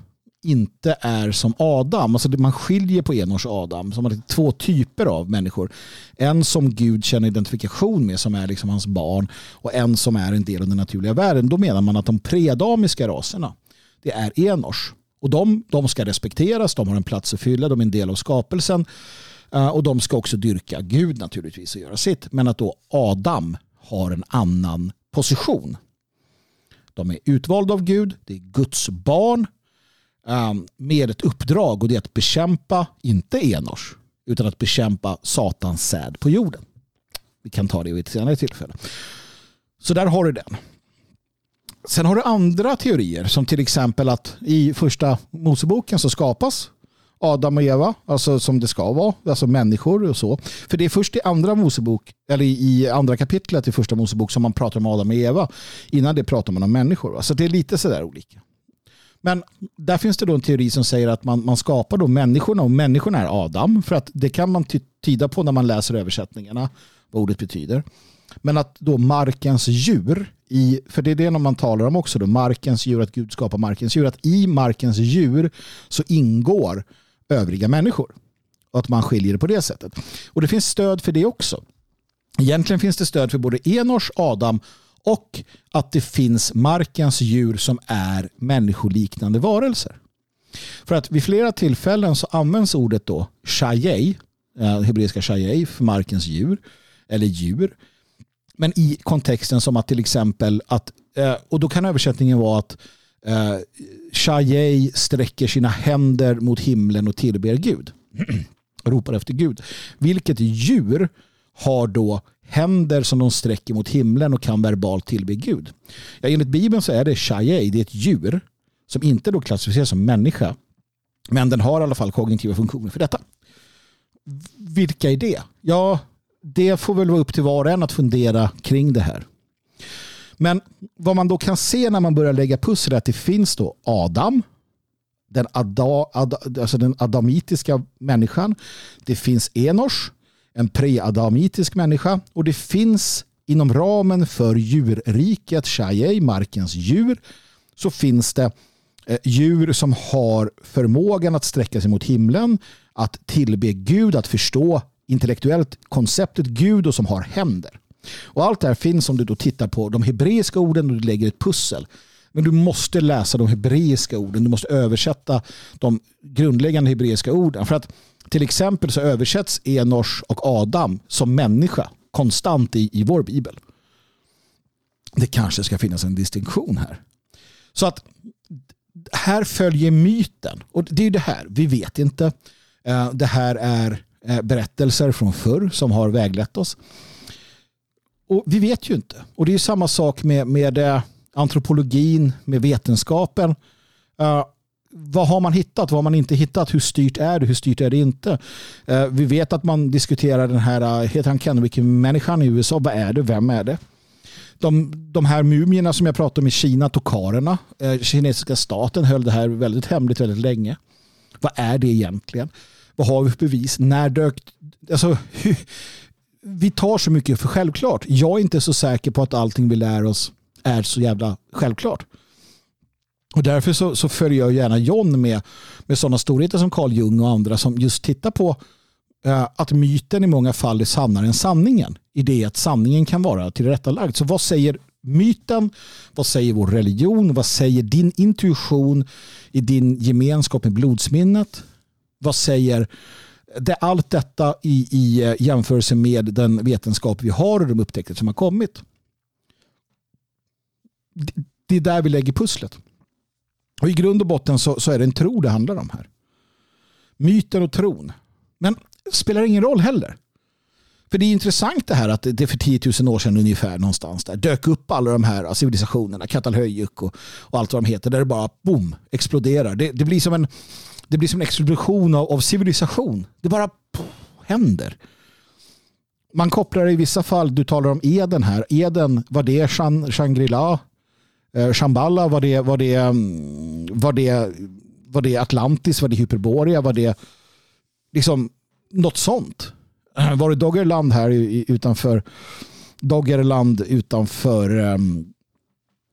S1: inte är som Adam. Alltså man skiljer på Enors och Adam. Som har två typer av människor. En som Gud känner identifikation med som är liksom hans barn och en som är en del av den naturliga världen. Då menar man att de predamiska raserna det är Enors. Och de, de ska respekteras, de har en plats att fylla, de är en del av skapelsen. Eh, och de ska också dyrka Gud naturligtvis och göra sitt. Men att då Adam har en annan position. De är utvalda av Gud, det är Guds barn ehm, med ett uppdrag och det är att bekämpa, inte Enors, utan att bekämpa Satans säd på jorden. Vi kan ta det vid ett senare tillfälle. Så där har du den. Sen har du andra teorier som till exempel att i första Moseboken så skapas Adam och Eva, alltså som det ska vara, alltså människor och så. För det är först i andra Mosebok, eller i andra kapitlet i första Mosebok som man pratar om Adam och Eva. Innan det pratar man om människor. Så det är lite sådär olika. Men där finns det då en teori som säger att man, man skapar då människorna och människorna är Adam. För att det kan man tyda på när man läser översättningarna, vad ordet betyder. Men att då markens djur, i, för det är det man talar om också, då, markens djur, att Gud skapar markens djur, att i markens djur så ingår övriga människor. Och att man skiljer det på det sättet. Och det finns stöd för det också. Egentligen finns det stöd för både Enors, Adam och att det finns markens djur som är människoliknande varelser. För att vid flera tillfällen så används ordet då shayei, eh, hebreiska shayei för markens djur eller djur. Men i kontexten som att till exempel att, eh, och då kan översättningen vara att eh, shayei sträcker sina händer mot himlen och tillber Gud. Ropar efter Gud. Vilket djur har då händer som de sträcker mot himlen och kan verbalt tillbe Gud. Ja, enligt Bibeln så är det shayei, det är ett djur som inte då klassificeras som människa. Men den har i alla fall kognitiva funktioner för detta. Vilka är det? Ja, det får väl vara upp till var och en att fundera kring det här. Men vad man då kan se när man börjar lägga pussel är att det finns då Adam, den, ada, ada, alltså den adamitiska människan. Det finns Enosh, en preadamitisk människa. Och det finns inom ramen för djurriket, Shayei, markens djur, så finns det eh, djur som har förmågan att sträcka sig mot himlen, att tillbe Gud, att förstå intellektuellt konceptet Gud och som har händer. Och allt det här finns om du då tittar på de hebreiska orden och du lägger ett pussel. Men du måste läsa de hebreiska orden. Du måste översätta de grundläggande hebreiska orden. För att till exempel så översätts Enosh och Adam som människa konstant i, i vår bibel. Det kanske ska finnas en distinktion här. Så att här följer myten. Och det är det här, vi vet inte. Eh, det här är eh, berättelser från förr som har väglett oss. Och vi vet ju inte. Och det är samma sak med, med eh, antropologin, med vetenskapen eh, vad har man hittat? Vad har man inte hittat? Hur styrt är det? Hur styrt är det inte? Uh, vi vet att man diskuterar den här, heter han Kennewick-människan i USA? Vad är det? Vem är det? De, de här mumierna som jag pratade om i Kina, tokarerna, uh, kinesiska staten höll det här väldigt hemligt väldigt länge. Vad är det egentligen? Vad har vi för bevis? När dök... Alltså, vi tar så mycket för självklart. Jag är inte så säker på att allting vi lär oss är så jävla självklart. Och därför så, så följer jag gärna John med, med sådana storheter som Carl Jung och andra som just tittar på eh, att myten i många fall är sannare än sanningen. I det att sanningen kan vara tillrättalagd. Så vad säger myten? Vad säger vår religion? Vad säger din intuition i din gemenskap med blodsminnet? Vad säger det, allt detta i, i eh, jämförelse med den vetenskap vi har och de upptäckter som har kommit? Det är där vi lägger pusslet. Och I grund och botten så, så är det en tro det handlar om här. Myten och tron. Men det spelar ingen roll heller. För det är intressant det här att det för 10 000 år sedan ungefär någonstans där dök upp alla de här civilisationerna, Katalhöjuk och, och allt vad de heter, där det bara boom, exploderar. Det, det, blir som en, det blir som en explosion av, av civilisation. Det bara pff, händer. Man kopplar i vissa fall, du talar om Eden här, Eden, var det Shangri-La? Eh, Shambhala, var det, var, det, mm, var, det, var det Atlantis, var det Hyperborea, var det liksom något sånt? Var det Doggerland här utanför Doggerland utanför um,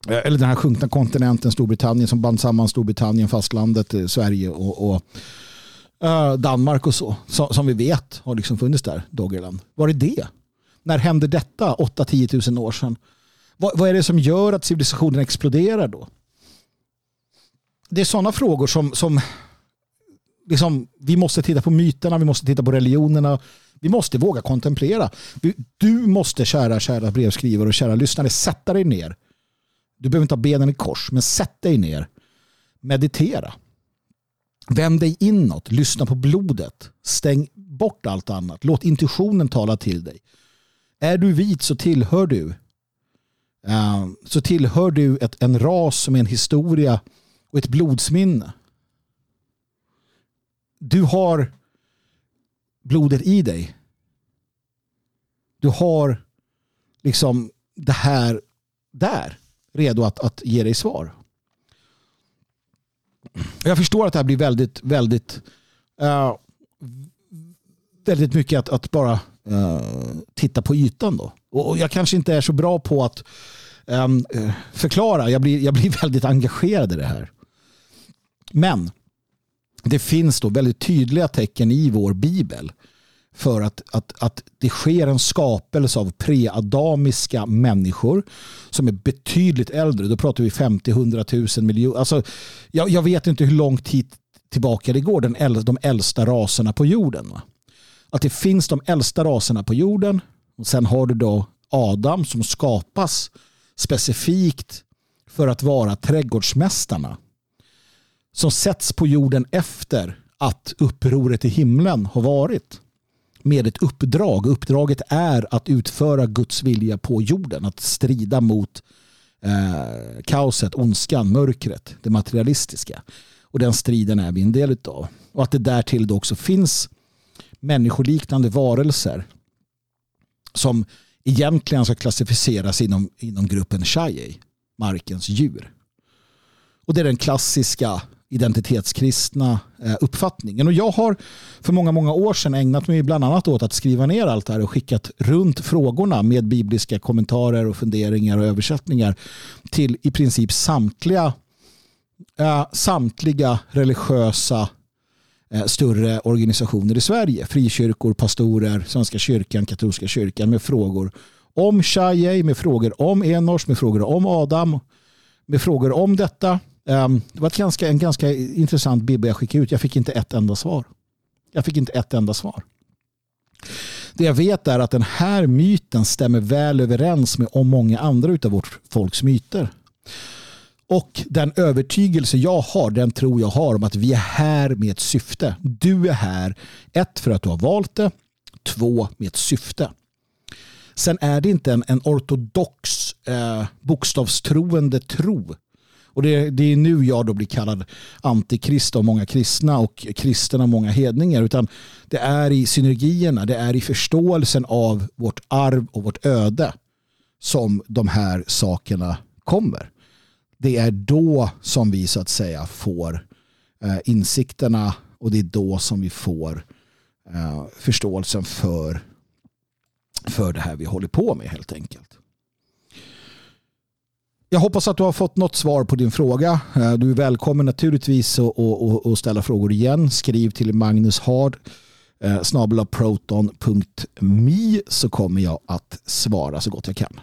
S1: Eh, eller den här sjunkna kontinenten Storbritannien som band samman Storbritannien, fastlandet, eh, Sverige och, och uh, Danmark och så. Som vi vet har liksom funnits där, Doggerland. Var det det? När hände detta 8-10 000 år sedan? Vad, vad är det som gör att civilisationen exploderar då? Det är sådana frågor som, som liksom, vi måste titta på myterna, vi måste titta på religionerna. Vi måste våga kontemplera. Du måste, kära, kära brevskrivare och kära lyssnare, sätta dig ner. Du behöver inte ha benen i kors, men sätt dig ner. Meditera. Vänd dig inåt, lyssna på blodet. Stäng bort allt annat. Låt intuitionen tala till dig. Är du vit så tillhör du eh, så tillhör du ett, en ras som är en historia och ett blodsminne. Du har blodet i dig. Du har liksom det här där redo att, att ge dig svar. Jag förstår att det här blir väldigt, väldigt, uh, väldigt mycket att, att bara uh, titta på ytan då. Och jag kanske inte är så bra på att um, förklara. Jag blir, jag blir väldigt engagerad i det här. Men det finns då väldigt tydliga tecken i vår bibel för att, att, att det sker en skapelse av preadamiska människor som är betydligt äldre. Då pratar vi 50-100 000 miljoner. Alltså, jag, jag, vet inte hur långt hit tillbaka det går, den äldre, de äldsta raserna på jorden. Va? Att det finns de äldsta raserna på jorden och sen har du då Adam som skapas specifikt för att vara trädgårdsmästarna som sätts på jorden efter att upproret i himlen har varit med ett uppdrag. Uppdraget är att utföra Guds vilja på jorden, att strida mot eh, kaoset, ondskan, mörkret, det materialistiska. Och den striden är vi en del av. Och att det därtill då också finns människoliknande varelser som egentligen ska klassificeras inom, inom gruppen Shai, markens djur. Och det är den klassiska identitetskristna eh, uppfattningen. Och jag har för många, många år sedan ägnat mig bland annat åt att skriva ner allt det här och skickat runt frågorna med bibliska kommentarer och funderingar och översättningar till i princip samtliga, eh, samtliga religiösa eh, större organisationer i Sverige. Frikyrkor, pastorer, Svenska kyrkan, katolska kyrkan med frågor om Shai, med frågor om Enors, med frågor om Adam, med frågor om detta Ehm, det var ett ganska, en ganska intressant bibba jag skickade ut. Jag fick inte ett enda svar. Jag fick inte ett enda svar. Det jag vet är att den här myten stämmer väl överens med om många andra av vårt folks myter. Och den övertygelse jag har, den tror jag har om att vi är här med ett syfte. Du är här, ett för att du har valt det, två med ett syfte. Sen är det inte en, en ortodox eh, bokstavstroende tro och det, det är nu jag då blir kallad antikrist av många kristna och kristen av många hedningar. Utan det är i synergierna, det är i förståelsen av vårt arv och vårt öde som de här sakerna kommer. Det är då som vi så att säga får eh, insikterna och det är då som vi får eh, förståelsen för, för det här vi håller på med helt enkelt. Jag hoppas att du har fått något svar på din fråga. Eh, du är välkommen naturligtvis att ställa frågor igen. Skriv till Magnus Hard eh, snabelaproton.me så kommer jag att svara så gott jag kan.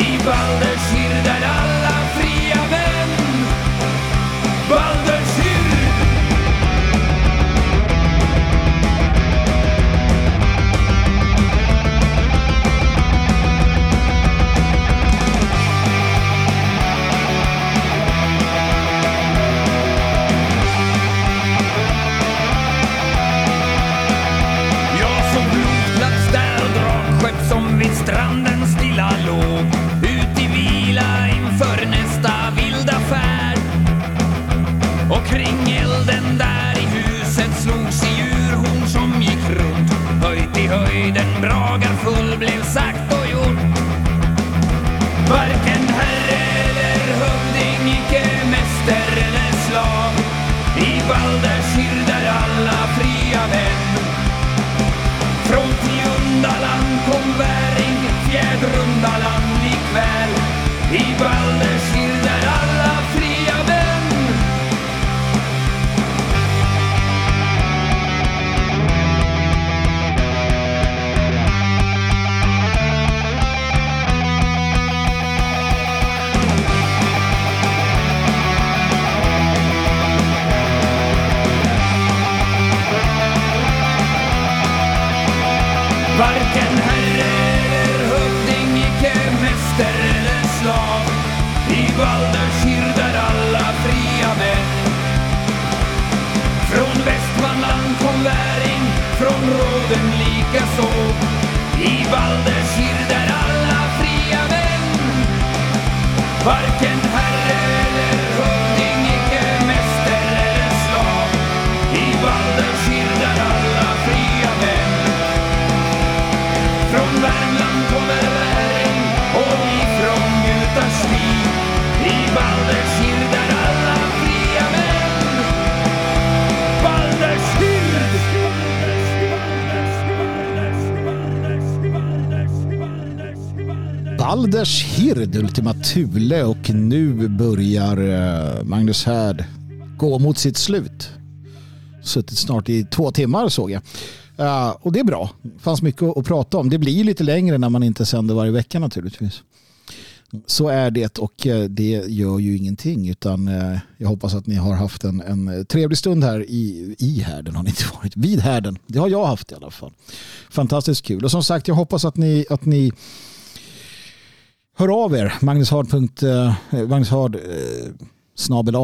S2: i
S1: Ultima Thule och nu börjar eh, Magnus Härd gå mot sitt slut. Suttit snart i två timmar såg jag. Eh, och det är bra. Det fanns mycket att prata om. Det blir ju lite längre när man inte sänder varje vecka naturligtvis. Så är det och eh, det gör ju ingenting utan jag hoppas att ni har haft en, en trevlig stund här i, i härden har ni inte varit, vid härden. Det har jag haft i alla fall. Fantastiskt kul och som sagt jag hoppas att ni, att ni hör av er. Magnushard. Eh, eh, snabel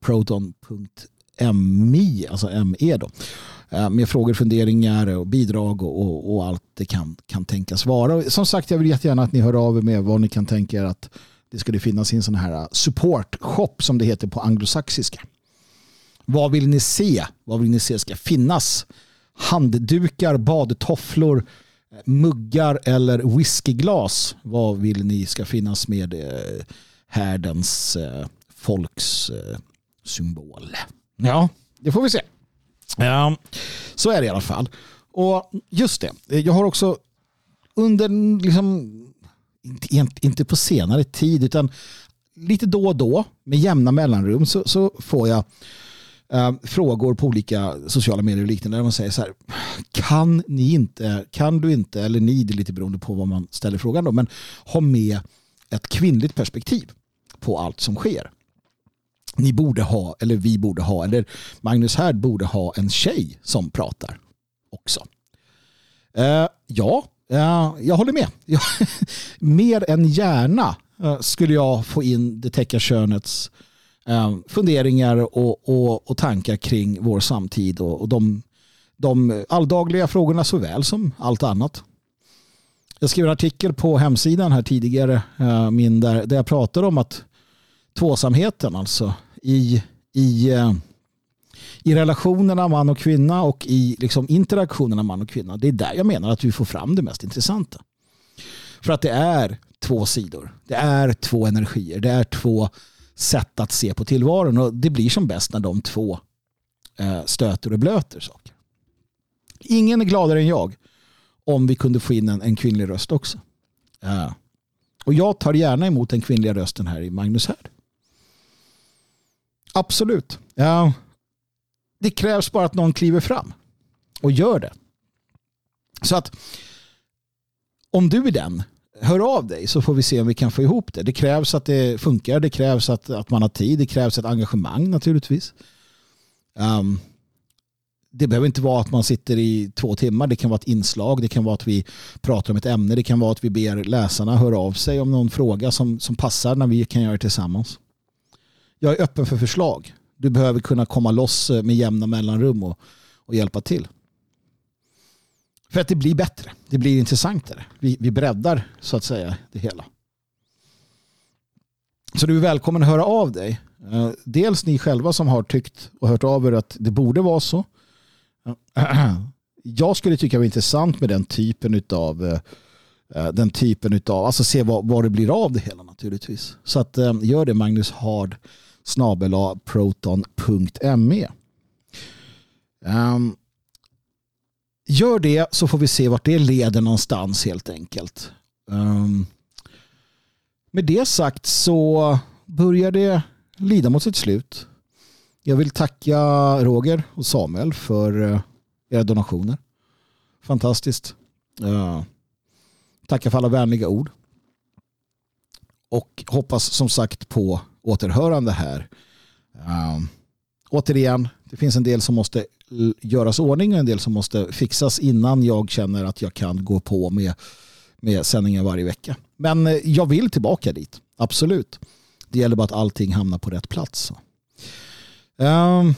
S1: proton.mi alltså ME då eh, med frågor, funderingar och bidrag och, och, och, allt det kan, kan tänkas vara. Som sagt, jag vill jättegärna att ni hör av er med vad ni kan tänka er att det skulle finnas i en sån här eh, support shop som det heter på anglosaxiska. Vad vill ni se? Vad vill ni se ska finnas? Handdukar, badtofflor, muggar eller whiskyglas. Vad vill ni ska finnas med eh, härdens eh, folks eh, symbol? Ja, det får vi se. Så är det i alla fall. Och just det, jag har också under, liksom, inte, inte på senare tid, utan lite då och då med jämna mellanrum så, så får jag eh, frågor på olika sociala medier och liknande där man säger så här, kan ni inte, kan du inte, eller ni, det är lite beroende på vad man ställer frågan då, men ha med ett kvinnligt perspektiv på allt som sker ni borde ha, eller vi borde ha, eller Magnus Härd borde ha en tjej som pratar också. Eh, ja, eh, jag håller med. mer än gärna eh, skulle jag få in det täcka könets Ehm, funderingar och, och, och, tankar kring vår samtid och, och de, de alldagliga frågorna såväl som allt annat. Jag skrev en artikel på hemsidan här tidigare, eh, min där, där jag pratar om att tvåsamheten, alltså i, i, eh, i relationerna man och kvinna och i liksom interaktionerna man och kvinna. Det är där jag menar att vi får fram det mest intressanta. För att det är två sidor. Det är två energier. Det är två sätt att se på tillvaron. Och det blir som bäst när de två eh, stöter och blöter saker. Ingen är gladare än jag om vi kunde få in en, en kvinnlig röst också. Uh, och jag tar gärna emot den kvinnliga rösten här i Magnus Härd. Absolut. Uh, det krävs bara att någon kliver fram och gör det. Så att om du är den, hör av dig så får vi se om vi kan få ihop det. Det krävs att det funkar, det krävs att, att man har tid, det krävs ett engagemang naturligtvis. Um, det behöver inte vara att man sitter i två timmar. Det kan vara ett inslag. Det kan vara att vi pratar om ett ämne. Det kan vara att vi ber läsarna höra av sig om någon fråga som, som passar när vi kan göra det tillsammans jag är öppen för förslag. Du behöver kunna komma loss med jämna mellanrum och, och hjälpa till. För att det blir bättre. Det blir intressantare. Vi, vi breddar så att säga det hela. Så du är välkommen att höra av dig. Eh, dels ni själva som har tyckt och hört av er att det borde vara så. Jag skulle tycka det var intressant med den typen av eh, eh, den typen av, alltså se vad, vad det blir av det hela naturligtvis. Så att gör det Magnus Hard snabela proton.me. Um, ehm, gör det så får vi se vart det leder någonstans helt enkelt. Um, med det sagt så börjar det lida mot sitt slut. Jag vill tacka Roger och Samuel för eh, era donationer. Fantastiskt. Uh, tacka för alla vänliga ord. Och hoppas som sagt på återhörande här. Um, återigen, det finns en del som måste göras ordning och en del som måste fixas innan jag känner att jag kan gå på med, med sändningar varje vecka. Men eh, jag vill tillbaka dit, absolut. Det gäller bara att allting hamnar på rätt plats. Um,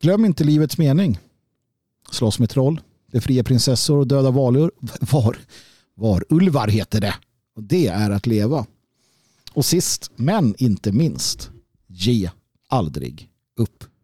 S1: glöm inte livets mening. Slåss med troll. befria prinsessor och döda valur, var, var ulvar heter det. Och det är att leva. Och sist men inte minst, ge aldrig upp.